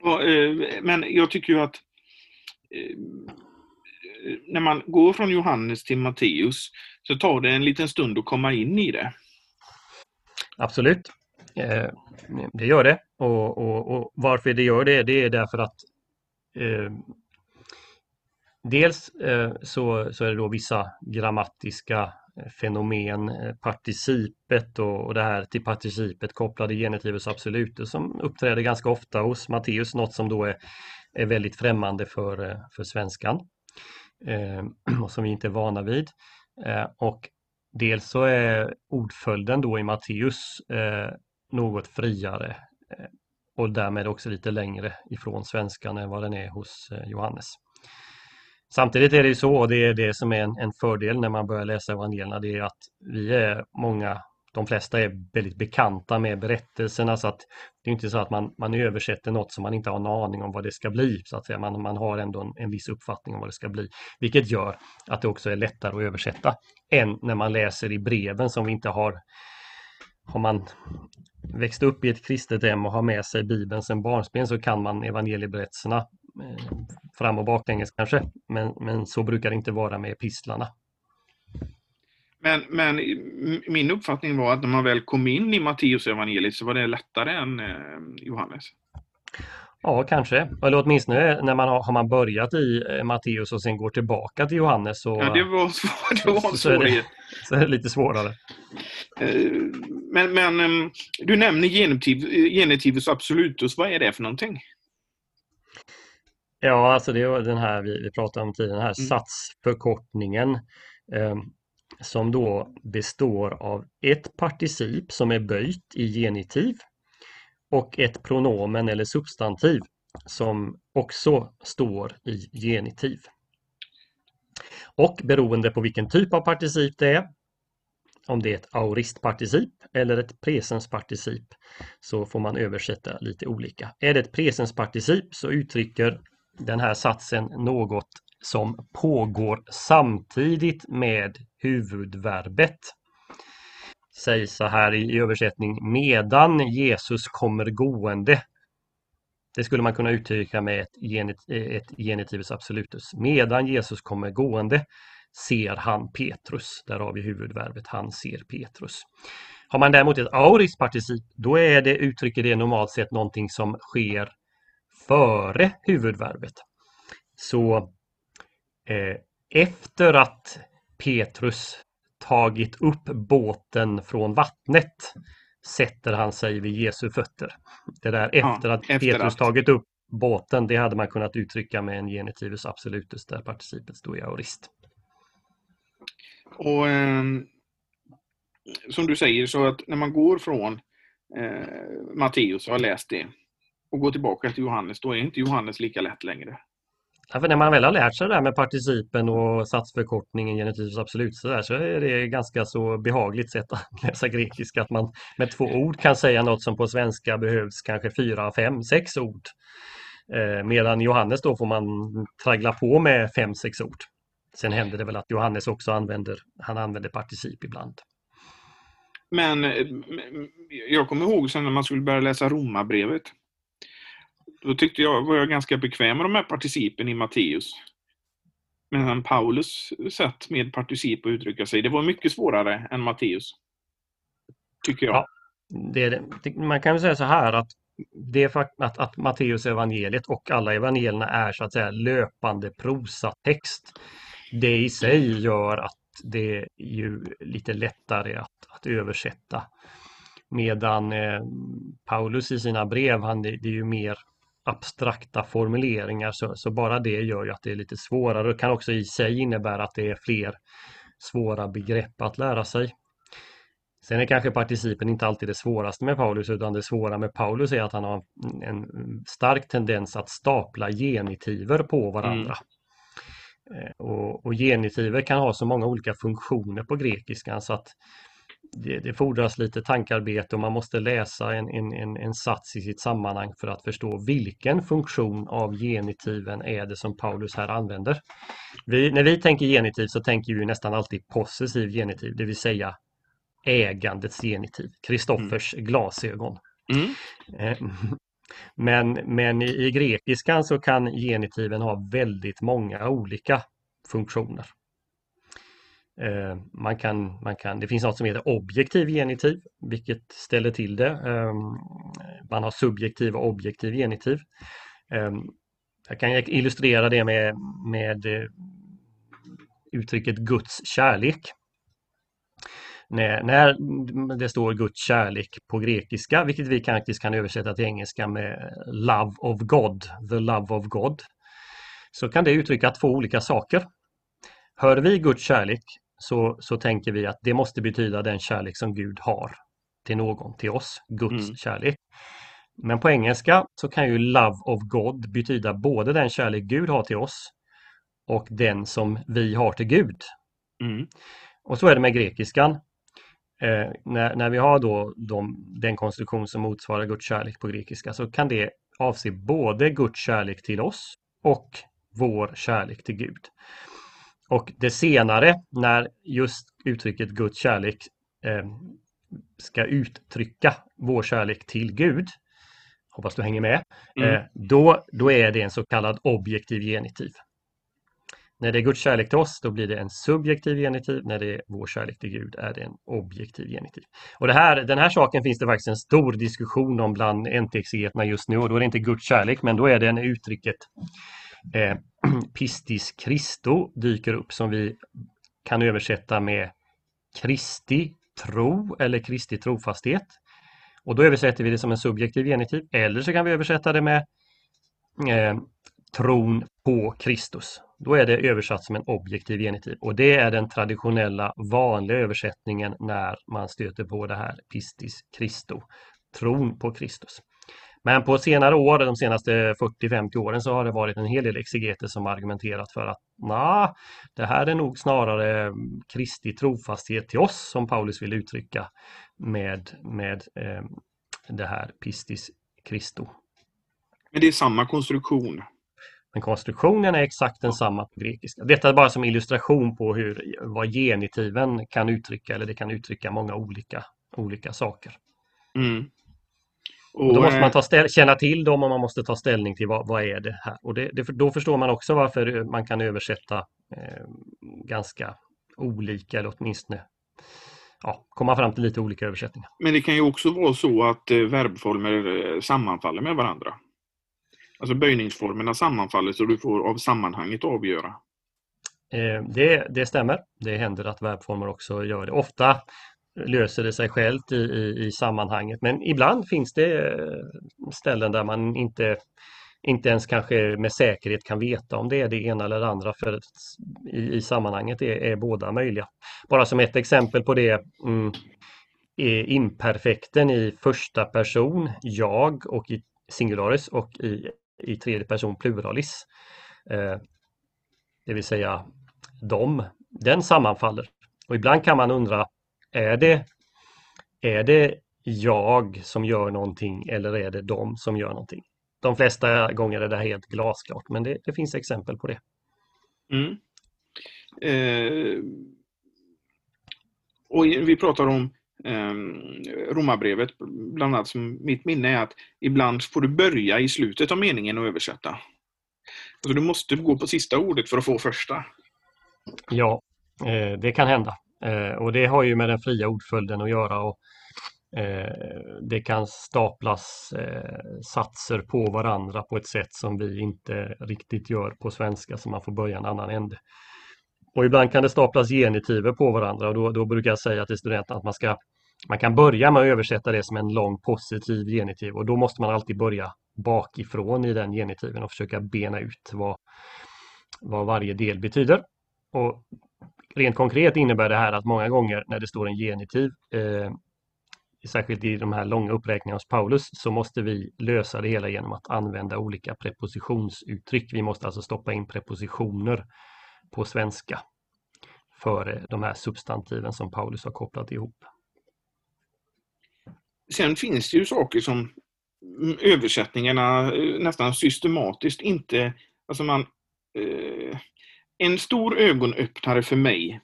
Ja, eh, men jag tycker ju att eh, när man går från Johannes till Matteus så tar det en liten stund att komma in i det. Absolut. Eh, det gör det. Och, och, och, varför det gör det, det är därför att eh, dels eh, så, så är det då vissa grammatiska eh, fenomen, eh, participet och, och det här till participet kopplade genitivus absolutus som uppträder ganska ofta hos Matteus, något som då är, är väldigt främmande för, eh, för svenskan eh, Eh, och som vi inte är vana vid. Eh, och dels så är ordföljden då i Matteus eh, något friare och därmed också lite längre ifrån svenskan än vad den är hos Johannes. Samtidigt är det ju så, och det är det som är en fördel när man börjar läsa evangelierna, det är att vi är många de flesta är väldigt bekanta med berättelserna så att det är inte så att man, man översätter något som man inte har en aning om vad det ska bli. så att säga. Man, man har ändå en, en viss uppfattning om vad det ska bli. Vilket gör att det också är lättare att översätta än när man läser i breven som vi inte har har man växt upp i ett kristet hem och har med sig Bibeln sedan barnsben så kan man evangelieberättelserna eh, fram och baklänges kanske. Men, men så brukar det inte vara med epistlarna. Men, men min uppfattning var att när man väl kom in i Matteus evangeliet så var det lättare än eh, Johannes. Ja, kanske. Eller åtminstone när man har, har man börjat i eh, Matteus och sen går tillbaka till Johannes. Så, ja, det var, svår, det var en svårighet. Så är det lite svårare. Eh, men, men ehm, du nämner genitiv, genitivus absolutus. Vad är det för någonting? Ja, alltså det är den här vi, vi pratade om tidigare, den här mm. satsförkortningen. Som då består av ett particip som är böjt i genitiv och ett pronomen eller substantiv som också står i genitiv. Och beroende på vilken typ av particip det är, om det är ett auristparticip eller ett presensparticip, så får man översätta lite olika. Är det ett presensparticip så uttrycker den här satsen något som pågår samtidigt med huvudverbet. Sägs så här i översättning medan Jesus kommer gående. Det skulle man kunna uttrycka med ett, genit ett genitivus absolutus. Medan Jesus kommer gående ser han Petrus. Där har vi huvudverbet han ser Petrus. Har man däremot ett auris particip, då är det, uttrycker det normalt sett någonting som sker före huvudverbet. Så efter att Petrus tagit upp båten från vattnet sätter han sig vid Jesu fötter. Det där efter ja, att efter Petrus att. tagit upp båten, det hade man kunnat uttrycka med en genitivus absolutus där participet står i aorist. Och eh, som du säger så att när man går från eh, Matteus och har läst det och går tillbaka till Johannes, då är inte Johannes lika lätt längre. Ja, för när man väl har lärt sig det där med participen och satsförkortningen genitivus absolut så, där, så är det ganska så behagligt sätt att läsa grekiska att man med två ord kan säga något som på svenska behövs kanske fyra, fem, sex ord. Eh, medan Johannes då får man traggla på med fem, sex ord. Sen händer det väl att Johannes också använder, han använder particip ibland. Men eh, jag kommer ihåg sen när man skulle börja läsa Romarbrevet då tyckte jag, var jag ganska bekväm med de här participen i Matteus. Men Paulus sätt med particip att uttrycka sig, det var mycket svårare än Matteus. Tycker jag. Ja, det, det, man kan säga så här att det att, att Matteus evangeliet och alla evangelierna är så att säga löpande prosatext. Det i sig gör att det är ju lite lättare att, att översätta. Medan eh, Paulus i sina brev, han, det, det är ju mer abstrakta formuleringar så, så, bara det gör ju att det är lite svårare och kan också i sig innebära att det är fler svåra begrepp att lära sig. Sen är kanske participen inte alltid det svåraste med Paulus utan det svåra med Paulus är att han har en stark tendens att stapla genitiver på varandra. Mm. Och, och genitiver kan ha så många olika funktioner på grekiskan så att det, det fordras lite tankarbete och man måste läsa en, en, en, en sats i sitt sammanhang för att förstå vilken funktion av genitiven är det som Paulus här använder. Vi, när vi tänker genitiv så tänker vi nästan alltid possessiv genitiv, det vill säga ägandets genitiv, Kristoffers mm. glasögon. Mm. Eh, men, men i, i grekiskan så kan genitiven ha väldigt många olika funktioner. Eh, man kan, man kan, det finns något som heter objektiv genitiv, vilket ställer till det. Ehm, man har subjektiv och objektiv genitiv. Ehm, jag kan illustrera det med, med eh, uttrycket Guds kärlek. När, när det står Guds kärlek på grekiska, vilket vi faktiskt kan översätta till engelska med Love of God, the love of God, så kan det uttrycka två olika saker. Hör vi Guds kärlek så, så tänker vi att det måste betyda den kärlek som Gud har till någon, till oss, Guds mm. kärlek. Men på engelska så kan ju Love of God betyda både den kärlek Gud har till oss och den som vi har till Gud. Mm. Och så är det med grekiskan. Eh, när, när vi har då de, den konstruktion som motsvarar Guds kärlek på grekiska så kan det avse både Guds kärlek till oss och vår kärlek till Gud. Och det senare, när just uttrycket Guds kärlek eh, ska uttrycka vår kärlek till Gud, hoppas du hänger med, mm. eh, då, då är det en så kallad objektiv genitiv. När det är Guds kärlek till oss, då blir det en subjektiv genitiv. När det är vår kärlek till Gud är det en objektiv genitiv. Och det här, den här saken finns det faktiskt en stor diskussion om bland NT-exegeterna just nu och då är det inte Guds kärlek, men då är det en uttrycket eh, pistis Christo dyker upp som vi kan översätta med Kristi tro eller Kristi trofasthet. Och då översätter vi det som en subjektiv genitiv eller så kan vi översätta det med eh, tron på Kristus. Då är det översatt som en objektiv genitiv och det är den traditionella vanliga översättningen när man stöter på det här pistis Christo, tron på Kristus. Men på senare år, de senaste 40-50 åren, så har det varit en hel del exegeter som argumenterat för att nah, det här är nog snarare Kristi trofasthet till oss som Paulus vill uttrycka med, med eh, det här pistis Christo. Men det är samma konstruktion? Men konstruktionen är exakt densamma på grekiska. Detta är bara som illustration på hur, vad genitiven kan uttrycka, eller det kan uttrycka många olika, olika saker. Mm. Och, då måste man ta ställ, känna till dem och man måste ta ställning till vad, vad är det här. Och det, det, då förstår man också varför man kan översätta eh, ganska olika eller åtminstone ja, komma fram till lite olika översättningar. Men det kan ju också vara så att eh, verbformer eh, sammanfaller med varandra. Alltså böjningsformerna sammanfaller så du får av sammanhanget avgöra. Eh, det, det stämmer. Det händer att verbformer också gör det. Ofta löser det sig självt i, i, i sammanhanget. Men ibland finns det eh, ställen där man inte, inte ens kanske med säkerhet kan veta om det är det ena eller det andra för i, i sammanhanget är, är båda möjliga. Bara som ett exempel på det mm, är imperfekten i första person, jag och i singularis och i, i tredje person pluralis. Eh, det vill säga de, den sammanfaller. Och ibland kan man undra är det, är det jag som gör någonting eller är det de som gör någonting? De flesta gånger är det helt glasklart, men det, det finns exempel på det. Mm. Eh, och vi pratar om eh, Romarbrevet, bland annat som mitt minne är att ibland får du börja i slutet av meningen och översätta. Alltså du måste gå på sista ordet för att få första. Ja, eh, det kan hända. Eh, och det har ju med den fria ordföljden att göra. Och, eh, det kan staplas eh, satser på varandra på ett sätt som vi inte riktigt gör på svenska så man får börja en annan ände. Och ibland kan det staplas genitiver på varandra och då, då brukar jag säga till studenterna att man ska man kan börja med att översätta det som en lång positiv genitiv och då måste man alltid börja bakifrån i den genitiven och försöka bena ut vad, vad varje del betyder. Och rent konkret innebär det här att många gånger när det står en genitiv, eh, särskilt i de här långa uppräkningarna hos Paulus, så måste vi lösa det hela genom att använda olika prepositionsuttryck. Vi måste alltså stoppa in prepositioner på svenska för eh, de här substantiven som Paulus har kopplat ihop. Sen finns det ju saker som mm, översättningarna eh, nästan systematiskt inte, alltså man, eh, en stor ögonöppnare för mig,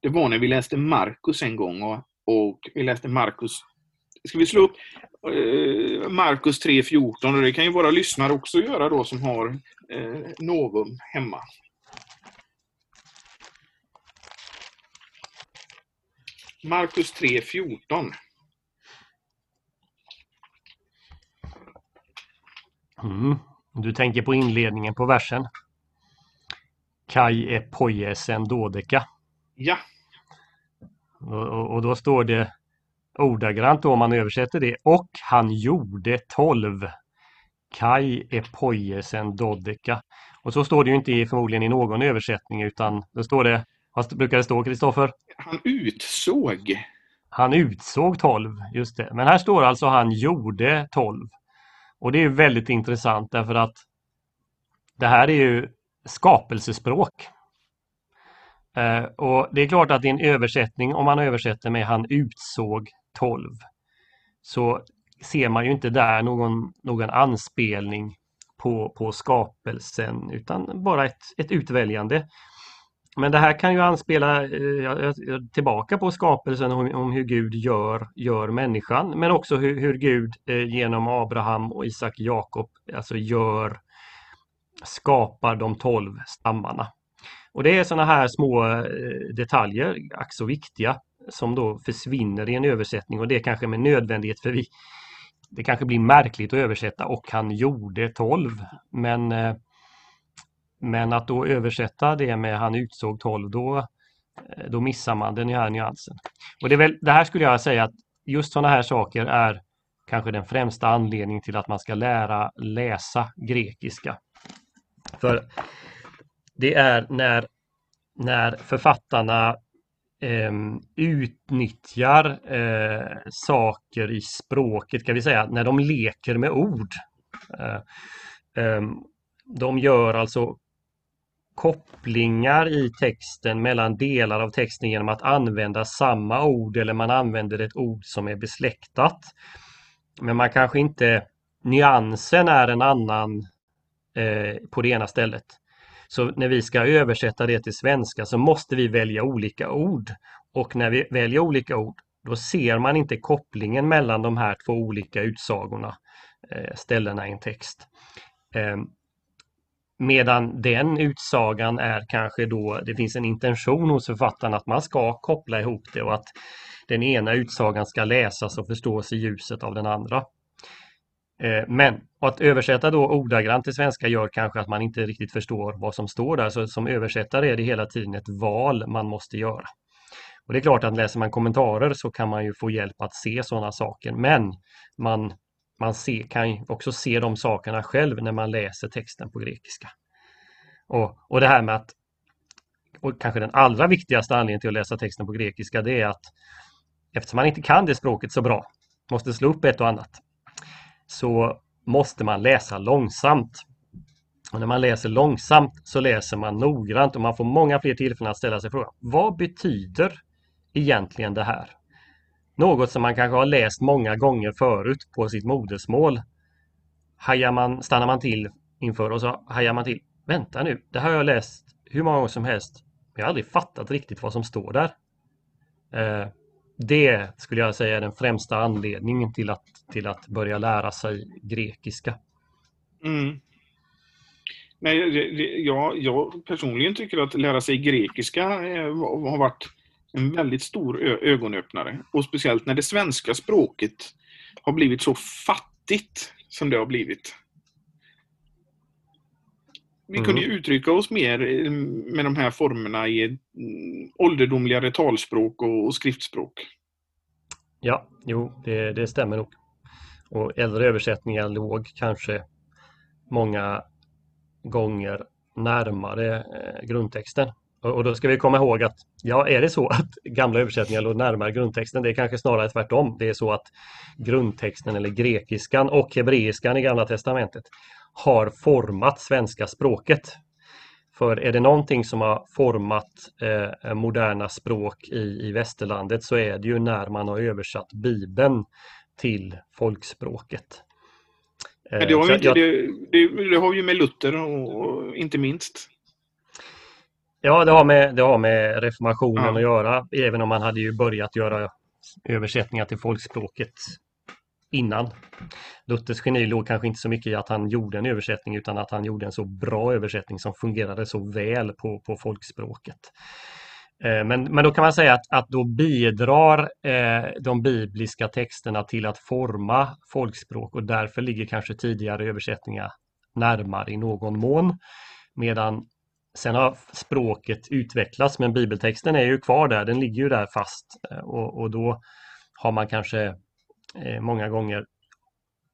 det var när vi läste Markus en gång och, och vi läste Markus, ska vi slå upp eh, Markus 3.14 och det kan ju våra lyssnare också göra då som har eh, Novum hemma. Markus 3.14 Mm. Du tänker på inledningen på versen. Kai epoiesen dodeka. Ja. Och, och, då står det ordagrant då, om man översätter det. Och han gjorde tolv. Kai epoiesen dodeka. Och så står det ju inte förmodligen i någon översättning utan det står det, vad brukar det stå Kristoffer? Han utsåg. Han utsåg tolv, just det. Men här står alltså han gjorde tolv. Och det är väldigt intressant därför att det här är ju skapelsespråk. Eh, och det är klart att i en översättning, om man översätter med han utsåg 12, så ser man ju inte där någon, någon anspelning på, på skapelsen utan bara ett, ett utväljande. Men det här kan ju anspela eh, tillbaka på skapelsen om, om, hur Gud gör, gör människan men också hur, hur Gud eh, genom Abraham och Isak och Jakob alltså gör skapar de tolv stammarna. Och det är sådana här små eh, detaljer, ack så viktiga, som då försvinner i en översättning och det är kanske med nödvändighet för vi det kanske blir märkligt att översätta och han gjorde tolv men eh, men att då översätta det med han utsåg 12, då, eh, då missar man den här nyansen. Och det, är väl, det här skulle jag säga att just sådana här saker är kanske den främsta anledningen till att man ska lära läsa grekiska. För det är när, när författarna eh, utnyttjar eh, saker i språket, kan vi säga, när de leker med ord. Eh, ehm, de gör alltså kopplingar i texten mellan delar av texten genom att använda samma ord eller man använder ett ord som är besläktat. Men man kanske inte, nyansen är en annan eh, på det ena stället. Så när vi ska översätta det till svenska så måste vi välja olika ord. Och när vi väljer olika ord då ser man inte kopplingen mellan de här två olika utsagorna, eh, ställena i en text. Eh, Medan den utsagan är kanske då, det finns en intention hos författaren att man ska koppla ihop det och att den ena utsagan ska läsas och förstås i ljuset av den andra. Eh, men att översätta då ordagrant till svenska gör kanske att man inte riktigt förstår vad som står där. Så som översättare är det hela tiden ett val man måste göra. Och det är klart att läser man kommentarer så kan man ju få hjälp att se sådana saker. Men man man se, kan också se de sakerna själv när man läser texten på grekiska. Och, och det här med att, och kanske den allra viktigaste anledningen till att läsa texten på grekiska, det är att eftersom man inte kan det språket så bra, måste slå upp ett och annat, så måste man läsa långsamt. Och när man läser långsamt så läser man noggrant och man får många fler tillfällen att ställa sig frågan, vad betyder egentligen det här? Något som man kanske har läst många gånger förut på sitt modersmål. Hajar man, stannar man till inför och så hajar man till. Vänta nu, det här har jag läst hur många gånger som helst. Men jag har aldrig fattat riktigt vad som står där. Eh, det skulle jag säga är den främsta anledningen till att, till att börja lära sig grekiska. Mm. Nej, jag, jag personligen tycker att lära sig grekiska eh, har varit en väldigt stor ögonöppnare. Och speciellt när det svenska språket har blivit så fattigt som det har blivit vi mm. kunde ju uttrycka oss mer eh, med de här formerna i mm, ålderdomligare talspråk och, och skriftspråk. Ja, jo, det, det stämmer nog. Och äldre översättningar låg kanske många gånger närmare eh, grundtexten. Och då ska vi komma ihåg att ja, är det så att gamla översättningar låg närmare grundtexten? Det är kanske snarare tvärtom. Det är så att grundtexten eller grekiskan och hebreiskan i Gamla Testamentet har format svenska språket. För är det någonting som har format eh, moderna språk i, i västerlandet så är det ju när man har översatt Bibeln till folkspråket. Eh, det, har inte, jag, det, det, det, har ju med Luther och, och, inte minst. Ja, det har med, det har med reformationen ja. att göra, även om man hade ju börjat göra översättningar till folkspråket innan. Luthers geni låg kanske inte så mycket i att han gjorde en översättning utan att han gjorde en så bra översättning som fungerade så väl på, på folkspråket. Eh, men, men då kan man säga att, att då bidrar eh, de bibliska texterna till att forma folkspråk och därför ligger kanske tidigare översättningar närmare i någon mån. Medan sen har språket utvecklats men bibeltexten är ju kvar där, den ligger ju där fast eh, och, och då har man kanske många gånger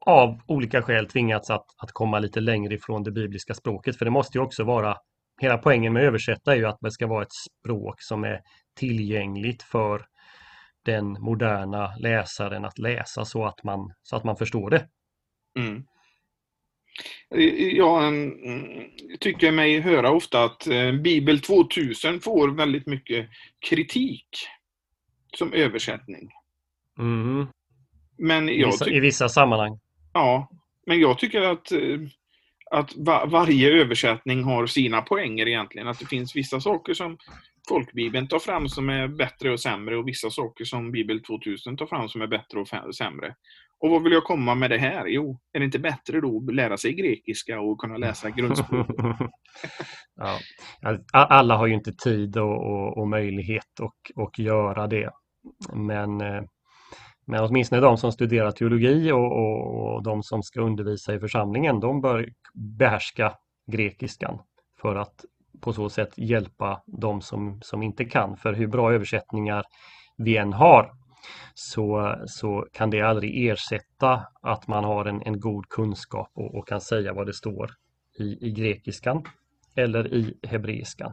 av olika skäl tvingats att, att komma lite längre ifrån det bibliska språket. För det måste ju också vara, hela poängen med översätta är ju att det ska vara ett språk som är tillgängligt för den moderna läsaren att läsa så att man, så att man förstår det. Mm. Jag tycker mig höra ofta att eh, Bibel 2000 får väldigt mycket kritik som översättning. Mm. Men I, vissa, I vissa sammanhang. Ja, men jag tycker att, eh, att varje översättning har sina poänger egentligen. Att det finns vissa saker som folkbibeln tar fram som är bättre och sämre och vissa saker som Bibel 2000 tar fram som är bättre och sämre. Och vad vill jag komma med det här? Jo, är det inte bättre då att lära sig grekiska och kunna läsa grundspråk? ja. Alla har ju inte tid och, och, och möjlighet att och göra det. Men eh, men åtminstone de som studerar teologi och, och, och de som ska undervisa i församlingen, de bör behärska grekiskan för att på så sätt hjälpa de som, som inte kan. För hur bra översättningar vi än har så, så kan det aldrig ersätta att man har en, en god kunskap och, och, kan säga vad det står i, i grekiskan eller i hebreiskan.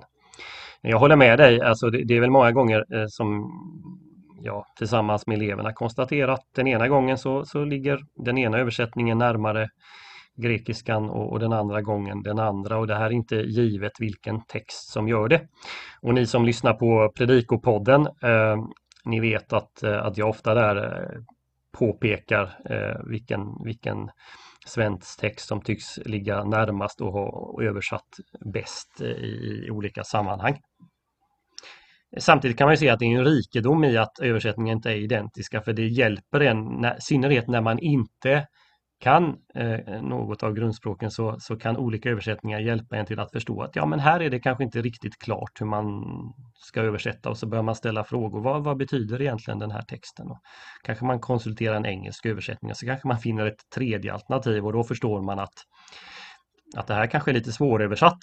Jag håller med dig, alltså det, det är väl många gånger eh, som ja, tillsammans med eleverna konstaterat den ena gången så, så ligger den ena översättningen närmare grekiskan och, och, den andra gången den andra och det här är inte givet vilken text som gör det. Och ni som lyssnar på Predikopodden, eh, ni vet att, eh, att jag ofta där eh, påpekar eh, vilken, vilken svensk text som tycks ligga närmast och ha översatt bäst eh, i olika sammanhang. Samtidigt kan man se att det är en rikedom i att översättningen inte är identiska för det hjälper en, i synnerhet när man inte kan eh, något av grundspråken så, så kan olika översättningar hjälpa en till att förstå att ja men här är det kanske inte riktigt klart hur man ska översätta och så börjar man ställa frågor. Vad, vad betyder egentligen den här texten? Och kanske man konsulterar en engelsk översättning och så kanske man finner ett tredje alternativ och då förstår man att, att det här kanske är lite svåröversatt.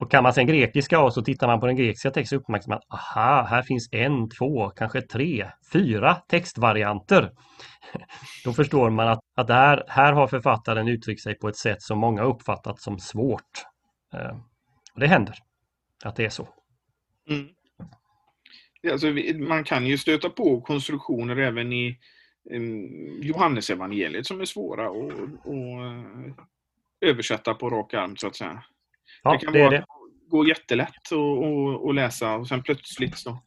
Och kan man sen grekiska och så tittar man på den grekiska texten uppmärksammar man aha, här finns en, två, kanske tre, fyra textvarianter. Då förstår man att, att här, här har författaren uttryckt sig på ett sätt som många uppfattat som svårt. Eh, och det händer att det är så. Mm. Alltså, man kan ju stöta på konstruktioner även i eh, Johannesevangeliet som är svåra att översätta på rak arm så att säga. Ja, det kan det vara, det. gå jättelätt att läsa och sen plötsligt så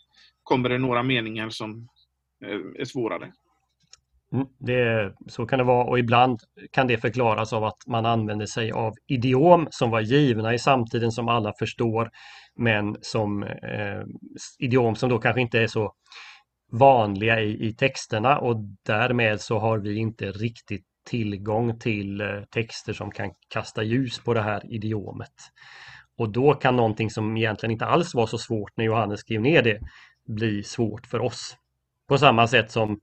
kommer det några meningar som är svårare. Mm, det, så kan det vara och ibland kan det förklaras av att man använder sig av idiom som var givna i samtiden som alla förstår men som eh, idiom som då kanske inte är så vanliga i, i texterna och därmed så har vi inte riktigt tillgång till eh, texter som kan kasta ljus på det här idiomet. Och då kan någonting som egentligen inte alls var så svårt när Johannes skrev ner det bli svårt för oss. På samma sätt som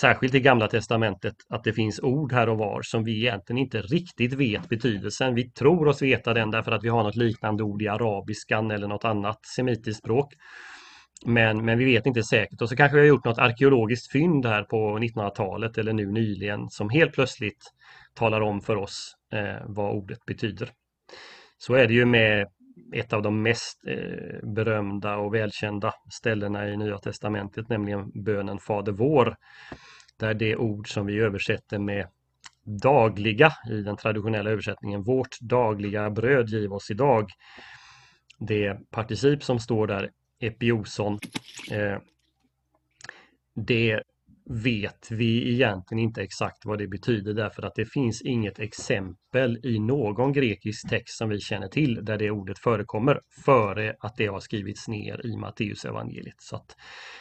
särskilt i Gamla Testamentet, att det finns ord här och var som vi egentligen inte riktigt vet betydelsen. Vi tror oss veta den därför att vi har något liknande ord i arabiskan eller något annat semitiskt språk. Men, men vi vet inte säkert och så kanske vi har gjort något arkeologiskt fynd här på 1900-talet eller nu nyligen som helt plötsligt talar om för oss eh, vad ordet betyder. Så är det ju med ett av de mest eh, berömda och välkända ställena i Nya Testamentet, nämligen bönen Fader vår. Där det ord som vi översätter med dagliga i den traditionella översättningen, vårt dagliga bröd giv oss idag. Det particip som står där, epioson, eh, det vet vi egentligen inte exakt vad det betyder därför att det finns inget exempel i någon grekisk text som vi känner till där det ordet förekommer före att det har skrivits ner i Matteus evangeliet. Så att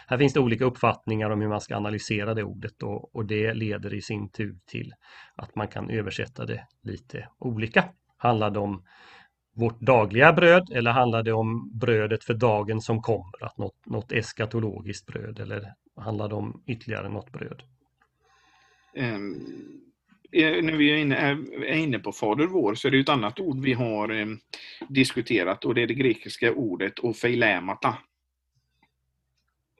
här finns det olika uppfattningar om hur man ska analysera det ordet och, och det leder i sin tur till att man kan översätta det lite olika. Handlar det om vårt dagliga bröd eller handlar det om brödet för dagen som kommer? Att något, något eskatologiskt bröd eller handlar det om ytterligare något bröd? Um, när vi är inne, är inne, på Fader vår så är det ett annat ord vi har um, diskuterat och det är det grekiska ordet ofeilämata.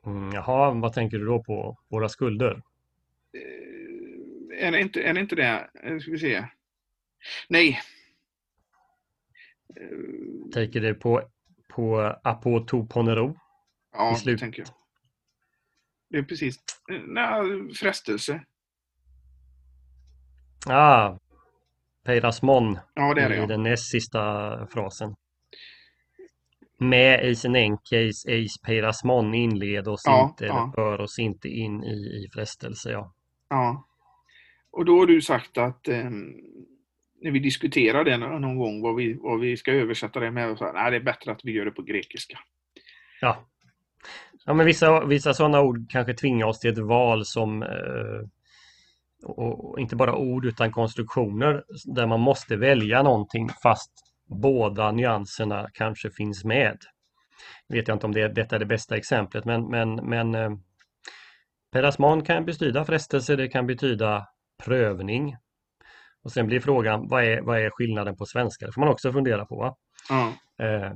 Mm, jaha, vad tänker du då på? Våra skulder? Uh, är, det inte, är det inte det? Ska vi se. Nej, Tänker du på, på apotoponero? Ja, det tänker jag. Det är precis. Nej, frestelse. Ah, Peirasmon ja, det är det, ja. i den näst sista frasen. Med eisen enkes eis peirasmon inled oss ja, inte ja. för oss inte in i, i frestelse. Ja. ja. Och då har du sagt att um, när vi diskuterar det någon gång, vad vi, vad vi ska översätta det med, så här, nej, det är bättre att vi gör det på grekiska. Ja, ja men vissa, vissa sådana ord kanske tvingar oss till ett val som eh, och inte bara ord utan konstruktioner där man måste välja någonting fast båda nyanserna kanske finns med. Vet jag inte om det, detta är det bästa exemplet men, men, men eh, Perasman kan betyda frestelse, det kan betyda prövning. Och sen blir frågan, vad är, vad är skillnaden på svenska? Det får man också fundera på. Mm. Eh,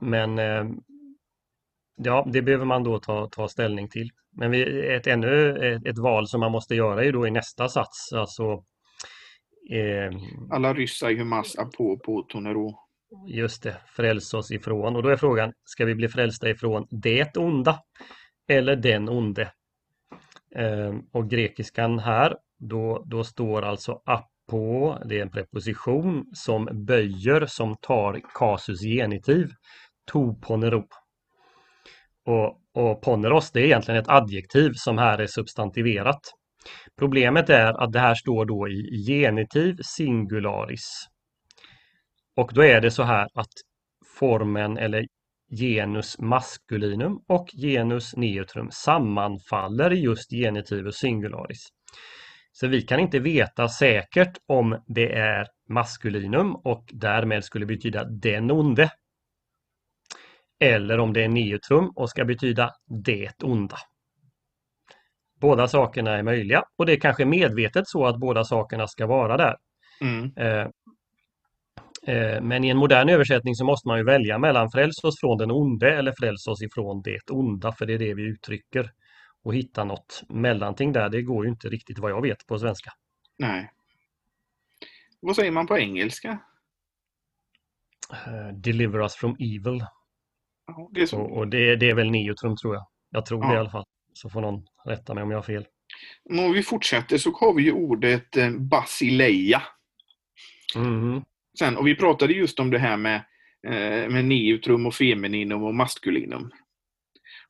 men eh, ja, det behöver man då ta, ta ställning till. Men vi, ett, ännu ett, ett val som man måste göra är då i nästa sats. Alltså, eh, Alla ryssar ju massa på på Tonero. Just det, frälsa oss ifrån. Och då är frågan, ska vi bli frälsta ifrån det onda eller den onde? Eh, och grekiskan här då, då står alltså apo, det är en preposition som böjer, som tar kasus genitiv, to ponero. Och, och poneros, det är egentligen ett adjektiv som här är substantiverat. Problemet är att det här står då i genitiv singularis. Och då är det så här att formen eller genus maskulinum och genus neutrum sammanfaller i just genitivus singularis. Så vi kan inte veta säkert om det är maskulinum och därmed skulle betyda den onde. Eller om det är neutrum och ska betyda det onda. Båda sakerna är möjliga och det är kanske medvetet så att båda sakerna ska vara där. Mm. Eh, eh, men i en modern översättning så måste man ju välja mellan fräls oss från den onde eller fräls oss ifrån det onda, för det är det vi uttrycker och hitta något mellanting där. Det går ju inte riktigt vad jag vet på svenska. Nej. Vad säger man på engelska? Uh, deliver us from evil. Ja, det är så. Och, och det, det, är väl neutrum tror jag. Jag tror ja. det i alla fall. Så får någon rätta mig om jag har fel. Om vi fortsätter så har vi ju ordet eh, basileia. Mm. Sen, och vi pratade just om det här med, eh, med neutrum och femininum och maskulinum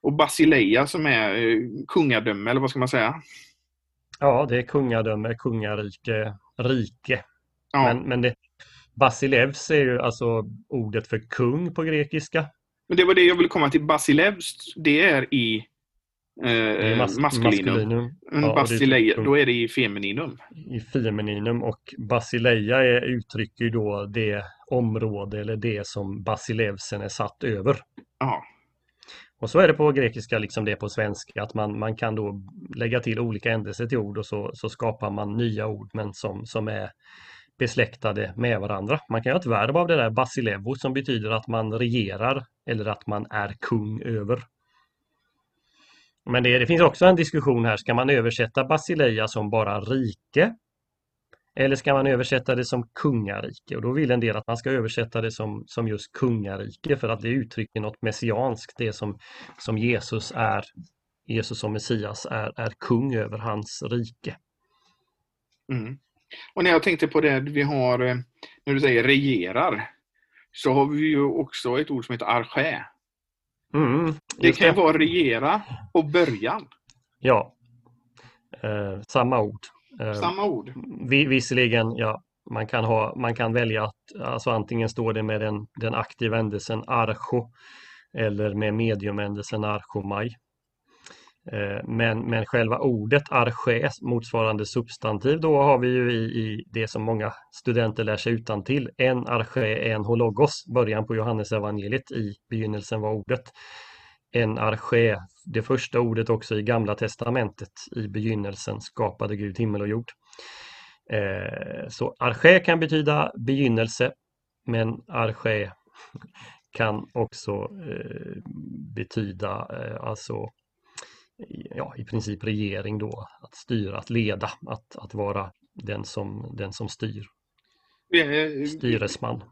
och Basileia som är eh, kungadöme, eller vad ska man säga? Ja, det är kungadöme, kungarike, rike. Ja. Men, men det, Basilevs är ju alltså ordet för kung på grekiska. Men det var det jag ville komma till. Basilevs, det är i eh, är mas maskulinum. maskulinum. Ja, Basileia, då är det i femininum. I femininum och Basileia är, uttrycker ju då det område eller det som Basilevsen är satt över. Ja. Och så är det på grekiska, liksom det är på svenska, att man, man kan då lägga till olika ändelser till ord och så, så skapar man nya ord men som, som är besläktade med varandra. Man kan göra ett verb av det där basilevo som betyder att man regerar eller att man är kung över. Men det, det finns också en diskussion här, ska man översätta basileia som bara rike? Eller ska man översätta det som kungarike? Och då vill en del att man ska översätta det som, som just kungarike för att det uttrycker något messianskt, det som, som Jesus är, Jesus som Messias är, är kung över hans rike. Mm. Och när jag tänkte på det vi har, eh, när du säger regerar, så har vi ju också ett ord som heter arché. Mm, det kan det. vara regera och början. Ja, eh, samma ord. Eh, samma ord. visserligen, ja, man kan, ha, man kan välja att alltså antingen står det med den, den aktiva ändelsen archo eller med mediumändelsen archomai. Eh, men, men själva ordet arché motsvarande substantiv då har vi ju i, i det som många studenter lär sig utan till. En arché, en hologos, början på Johannes evangeliet i begynnelsen var ordet. En arché, det första ordet också i gamla testamentet, i begynnelsen skapade Gud himmel och jord. Eh, så arché kan betyda begynnelse, men arché kan också eh, betyda alltså ja, i princip regering då, att styra, att leda, att, att vara den som, den som styr. Styresman.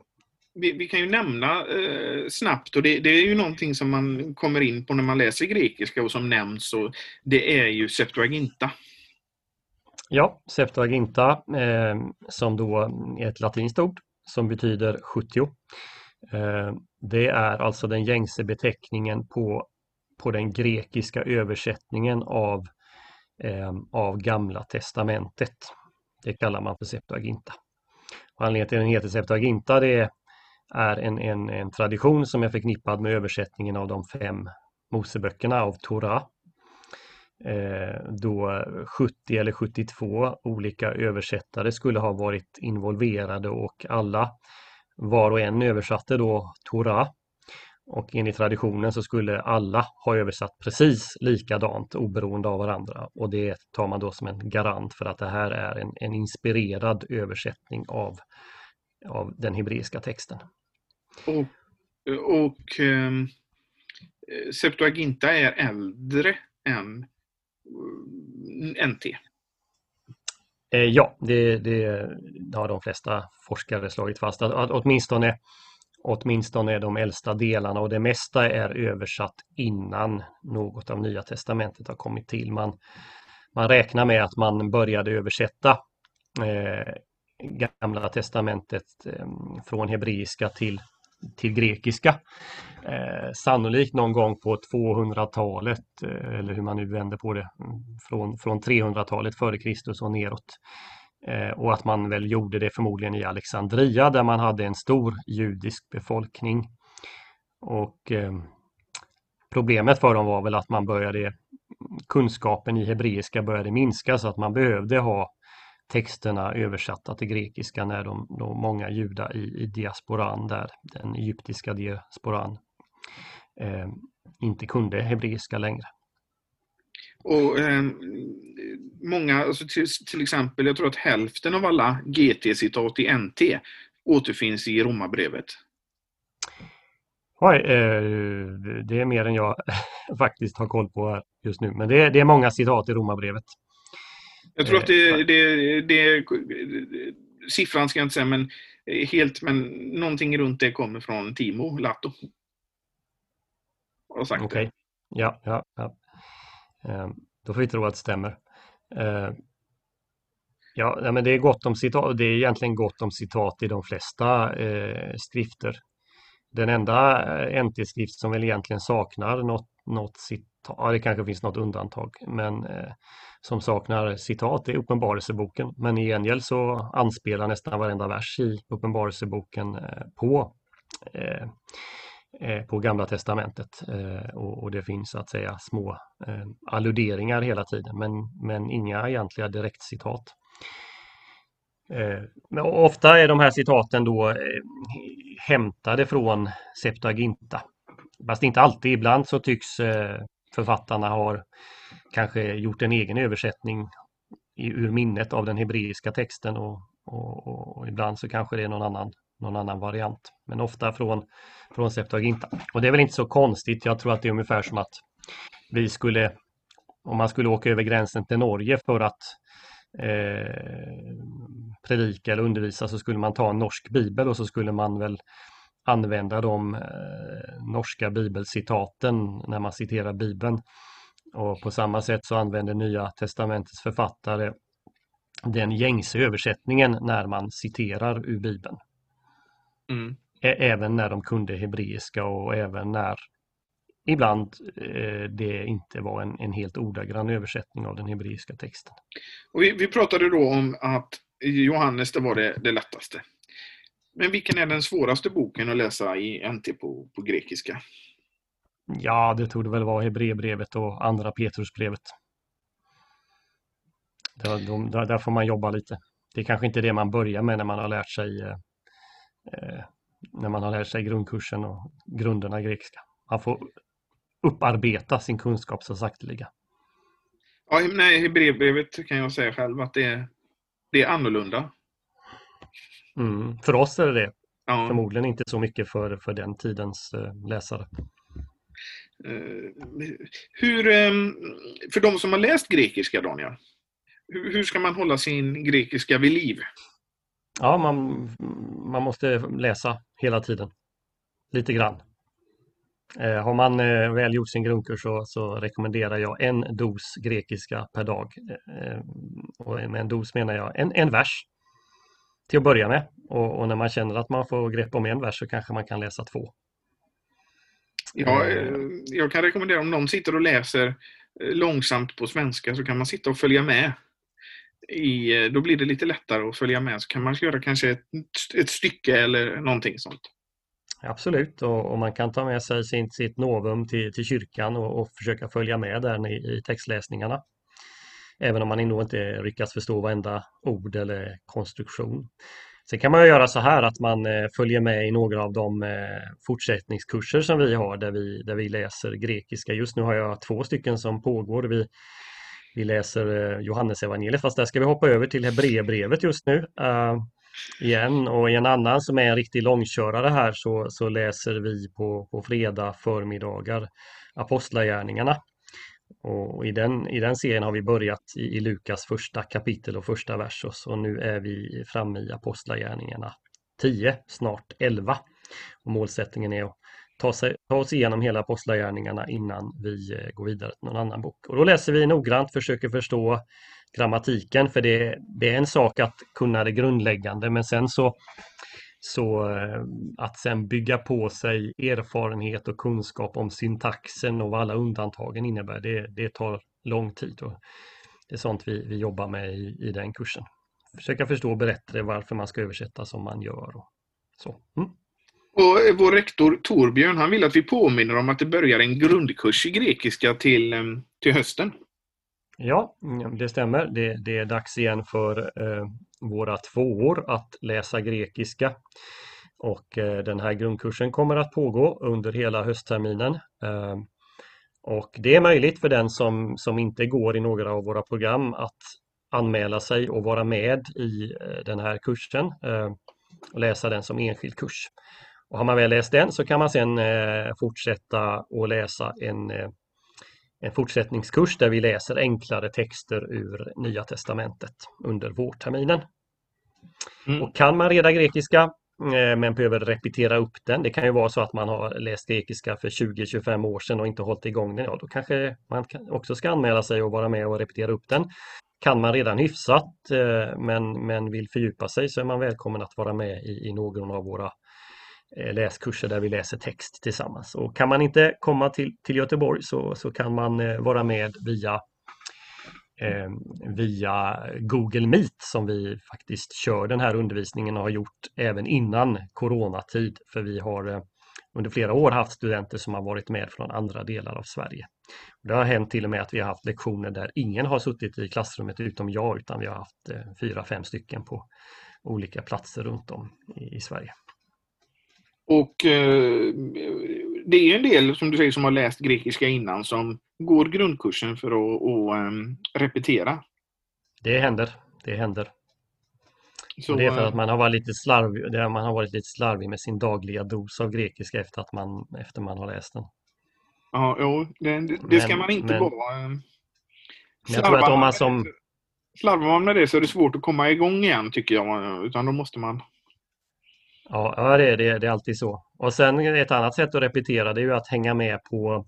Vi, vi, kan ju nämna eh, snabbt, och det, det, är ju någonting som man kommer in på när man läser grekiska och som nämns, och det är ju Septuaginta. Ja, Septuaginta eh, som då är ett latinskt ord som betyder 70. Eh, det är alltså den gängse beteckningen på på den grekiska översättningen av, eh, av Gamla testamentet. Det kallar man för Septuaginta. Och anledningen till att den heter Septuaginta det är en, en, en tradition som är förknippad med översättningen av de fem Moseböckerna av Torah. Eh, då 70 eller 72 olika översättare skulle ha varit involverade och alla var och en översatte då Torah och enligt traditionen så skulle alla ha översatt precis likadant oberoende av varandra och det tar man då som en garant för att det här är en, en inspirerad översättning av, av den hebreiska texten. Och, och um, Septuaginta är äldre än eh, NT? Ja, eh, ja, det, det har de flesta forskare slagit fast. Att, att åtminstone åtminstone de äldsta delarna och det mesta är översatt innan något av Nya Testamentet har kommit till. Man, man räknar med att man började översätta eh, Gamla Testamentet eh, från hebreiska till, till grekiska. Eh, sannolikt någon gång på 200-talet, eh, eller hur man nu vänder på det, mm, från, från 300-talet före Kristus och neråt. Eh, och att man väl gjorde det förmodligen i Alexandria där man hade en stor judisk befolkning. Och eh, Problemet för dem var väl att man började kunskapen i hebreiska började minska så att man behövde ha texterna översatta till grekiska när de, de många judar i, i diasporan där, den egyptiska diasporan, eh, inte kunde hebreiska längre. Och eh, många, alltså till, till, exempel, jag tror att hälften av alla GT-citat i NT återfinns i Romarbrevet. Oj, eh, det är mer än jag faktiskt har koll på här just nu. Men det är, det är många citat i Romarbrevet. Jag tror att det, eh, det, det, siffran ska jag inte säga, men helt, men någonting runt det kommer från Timo Latto. Okej, okay. ja, ja, ja. Ehm, då får vi tro att det stämmer. Ehm, ja, men det är gott om citat. Det är egentligen gott om citat i de flesta eh, skrifter. Den enda eh, NT-skrift som väl egentligen saknar något, något citat, ja, det kanske finns något undantag, men eh, som saknar citat är Uppenbarelseboken. Men i gengäld så anspelar nästan varenda vers i Uppenbarelseboken eh, på eh, eh på Gamla Testamentet eh, och, det finns så att säga små eh, alluderingar hela tiden men, men inga egentliga direktcitat. Eh, men ofta är de här citaten då eh, hämtade från Septuaginta Fast inte alltid. Ibland så tycks eh, författarna ha kanske gjort en egen översättning ur minnet av den hebreiska texten och, och, och, ibland så kanske det är någon annan, någon annan variant. Men ofta från, från Septuaginta. Och det är väl inte så konstigt. Jag tror att det är ungefär som att vi skulle, om man skulle åka över gränsen till Norge för att eh, predika eller undervisa så skulle man ta en norsk bibel och så skulle man väl använda de eh, norska bibelcitaten när man citerar bibeln. Och på samma sätt så använder Nya testamentets författare den gängse översättningen när man citerar ur bibeln. Mm. Även när de kunde hebreiska och även när ibland eh, det inte var en, en helt ordagrann översättning av den hebreiska texten. Och vi, vi pratade då om att Johannes det var det, det lättaste. Men vilken är den svåraste boken att läsa i NT på, på grekiska? Ja, det tog det väl vara Hebreerbrevet och andra Petrusbrevet. Där, de, där, där, får man jobba lite. Det är kanske inte det man börjar med när man har lärt sig eh, eh när man har lärt sig grundkursen och grunderna i grekiska. Man får upparbeta sin kunskap så sakteliga. Ja, nej, Hebreerbrevet kan jag säga själv att det är, det är annorlunda. Mm, för oss är det det. Ja. Förmodligen inte så mycket för, för den tidens eh, läsare. Eh, hur, ehm, för de som har läst grekiska, Daniel, hur ska man hålla sin grekiska vid liv? Ja, man, man måste läsa hela tiden. Lite grann. Eh, har man eh, väl gjort sin grundkurs så, så, rekommenderar jag en dos grekiska per dag. Eh, och med en dos menar jag en, en vers till att börja med. Och, och, när man känner att man får grepp om en vers så kanske man kan läsa två. Ja, eh, jag kan rekommendera om någon sitter och läser eh, långsamt på svenska så kan man sitta och följa med. I, eh, då blir det lite lättare att följa med. Så kan man göra kanske ett, ett stycke eller någonting sånt. Absolut, och, och, man kan ta med sig sin, sitt novum till, till kyrkan och, och försöka följa med där i, i textläsningarna. Även om man ändå inte lyckas förstå varenda ord eller konstruktion. Sen kan man göra så här att man eh, följer med i några av de eh, fortsättningskurser som vi har där vi, där vi läser grekiska. Just nu har jag två stycken som pågår. Vi, vi läser eh, Johannesevangeliet fast där ska vi hoppa över till Hebreerbrevet just nu. Uh, igen och i en annan som är en riktig långkörare här så, så läser vi på, på fredag förmiddagar Apostlagärningarna. Och i, den, I den serien har vi börjat i, i Lukas första kapitel och första vers och nu är vi framme i Apostlagärningarna 10, snart 11. Och målsättningen är att ta, sig, ta oss igenom hela Apostlagärningarna innan vi eh, går vidare till någon annan bok. Och då läser vi noggrant, försöker förstå grammatiken för det, det är en sak att kunna det grundläggande men sen så så eh, att sen bygga på sig erfarenhet och kunskap om syntaxen och vad alla undantagen innebär, det, det tar lång tid. Och det är sånt vi, vi jobbar med i, i den kursen. Försöka förstå bättre varför man ska översätta som man gör. Och så. Mm. Och eh, vår rektor Torbjörn han vill att vi påminner om att det börjar en grundkurs i grekiska till, eh, till hösten. Ja, mm, det stämmer. Det, det är dags igen för eh, våra tvåor att läsa grekiska. Och eh, den här grundkursen kommer att pågå under hela höstterminen. Eh, och det är möjligt för den som, som inte går i några av våra program att anmäla sig och vara med i eh, den här kursen eh, och läsa den som enskild kurs. Och har man väl läst den så kan man sedan eh, fortsätta och läsa en eh, en fortsättningskurs där vi läser enklare texter ur Nya Testamentet under vårterminen. Mm. Och kan man reda grekiska eh, men behöver repetera upp den. Det kan ju vara så att man har läst grekiska för 20-25 år sedan och inte hållit igång den. Ja, då kanske man också ska anmäla sig och vara med och repetera upp den. Kan man redan hyfsat eh, men, men vill fördjupa sig så är man välkommen att vara med i, i någon av våra Eh, läskurser där vi läser text tillsammans. Och kan man inte komma till, till Göteborg så, så kan man eh, vara med via, eh, via Google Meet som vi faktiskt kör den här undervisningen och har gjort även innan coronatid. För vi har eh, under flera år haft studenter som har varit med från andra delar av Sverige. Det har hänt till och med att vi har haft lektioner där ingen har suttit i klassrummet utom jag utan vi har haft eh, fyra, fem stycken på olika platser runt om i, i Sverige. Och eh, det är en del, som du säger, som har läst grekiska innan som går grundkursen för att och, um, repetera. Det händer. Det händer. Så, det är för att eh, man har varit lite slarvig, man har varit lite slarvig med sin dagliga dos av grekiska efter att man, efter man har läst den. Ja, jo, det, det, det ska Men- man inte men- vara. um, Men jag tror att om man som... Slarvar man med det så är det svårt att komma igång igen tycker jag. Utan då måste man... Ja, ja det, är, det, är- det är alltid så. Och sen ett annat sätt att repetera det är ju att hänga med på,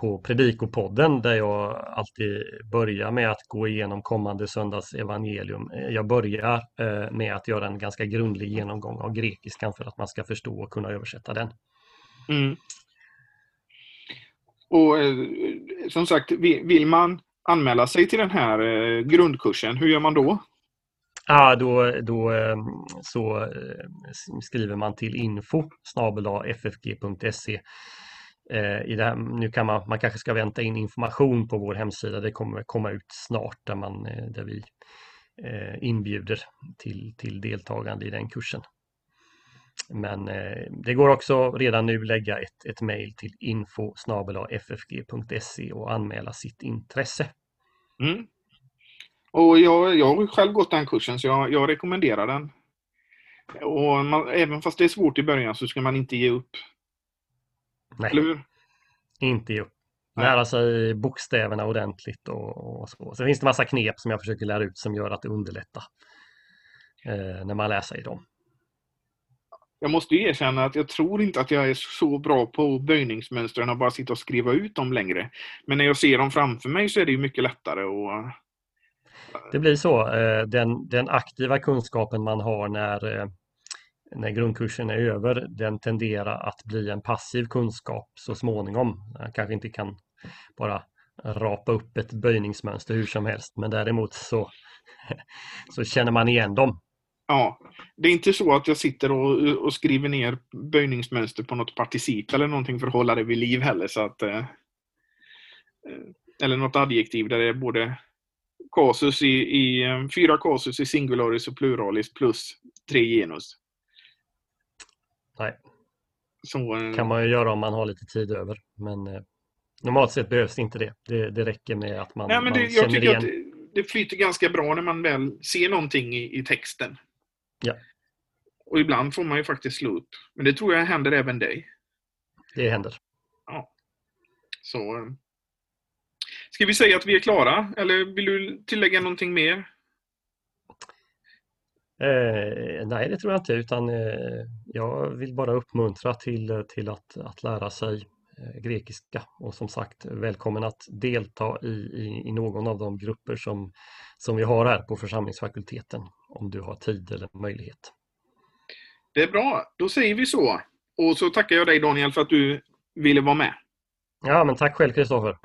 på Predikopodden där jag alltid börjar med att gå igenom kommande söndags evangelium. Jag börjar eh, med att göra en ganska grundlig genomgång av grekiskan för att man ska förstå och kunna översätta den. Mm. Och eh, som sagt, vi- vill man anmäla sig till den här eh, grundkursen, hur gör man då? Ja, då, då ehm, så eh, skriver man till info ffg.se. Eh, I det här, nu kan man, man kanske ska vänta in information på vår hemsida. Det kommer komma ut snart där, man, eh, där vi inbjuder till, till deltagande i den kursen. Men det går också redan nu lägga ett, ett mejl till info ffg.se och anmäla sitt intresse. Mm. Och jag, jag har själv gått den kursen så jag, jag rekommenderar den. Och man, även fast det är svårt i början så ska man inte ge upp. Nej. Eller hur? Inte ge upp. Lära sig bokstäverna ordentligt och, och så. Sen finns det massa knep som jag försöker lära ut som gör att det underlättar eh, när man lär sig dem. Jag måste erkänna att jag tror inte att jag är så bra på böjningsmönstren och bara sitta och skriva ut dem längre. Men när jag ser dem framför mig så är det ju mycket lättare att... Det blir så. Eh, den, den aktiva kunskapen man har när, eh, när grundkursen är över, den tenderar att bli en passiv kunskap så småningom. Jag kanske inte kan bara rapa upp ett böjningsmönster hur som helst, men däremot så, så känner man igen dem. Ja, det är inte så att jag sitter och, och skriver ner böjningsmönster på något particip eller någonting för att hålla det vid liv heller. Så att, eh, eller något adjektiv där det är både kasus i, i eh, fyra kasus i singularis och pluralis plus tre genus. Nej. Så, eh, kan man ju göra om man har lite tid över. Men eh, normalt sett behövs inte det. Det, det räcker med att man, nej, men man det, jag känner tycker igen. att det, det flyter ganska bra när man väl ser någonting i, i texten. Ja. Och ibland får man ju faktiskt slå upp. Men det tror jag händer även dig. Det händer. Så, eh, ska vi säga att vi är klara? Eller vill du tillägga någonting mer? Eh, nej, det tror jag inte, utan eh, jag vill bara uppmuntra till, till att, att lära sig eh, grekiska. Och som sagt, välkommen att delta i, i, i någon av de grupper som, som vi har här på församlingsfakulteten, om du har tid eller möjlighet. Det är bra, då säger vi så. Och så tackar jag dig Daniel för att du ville vara med. Ja, men tack själv Kristoffer.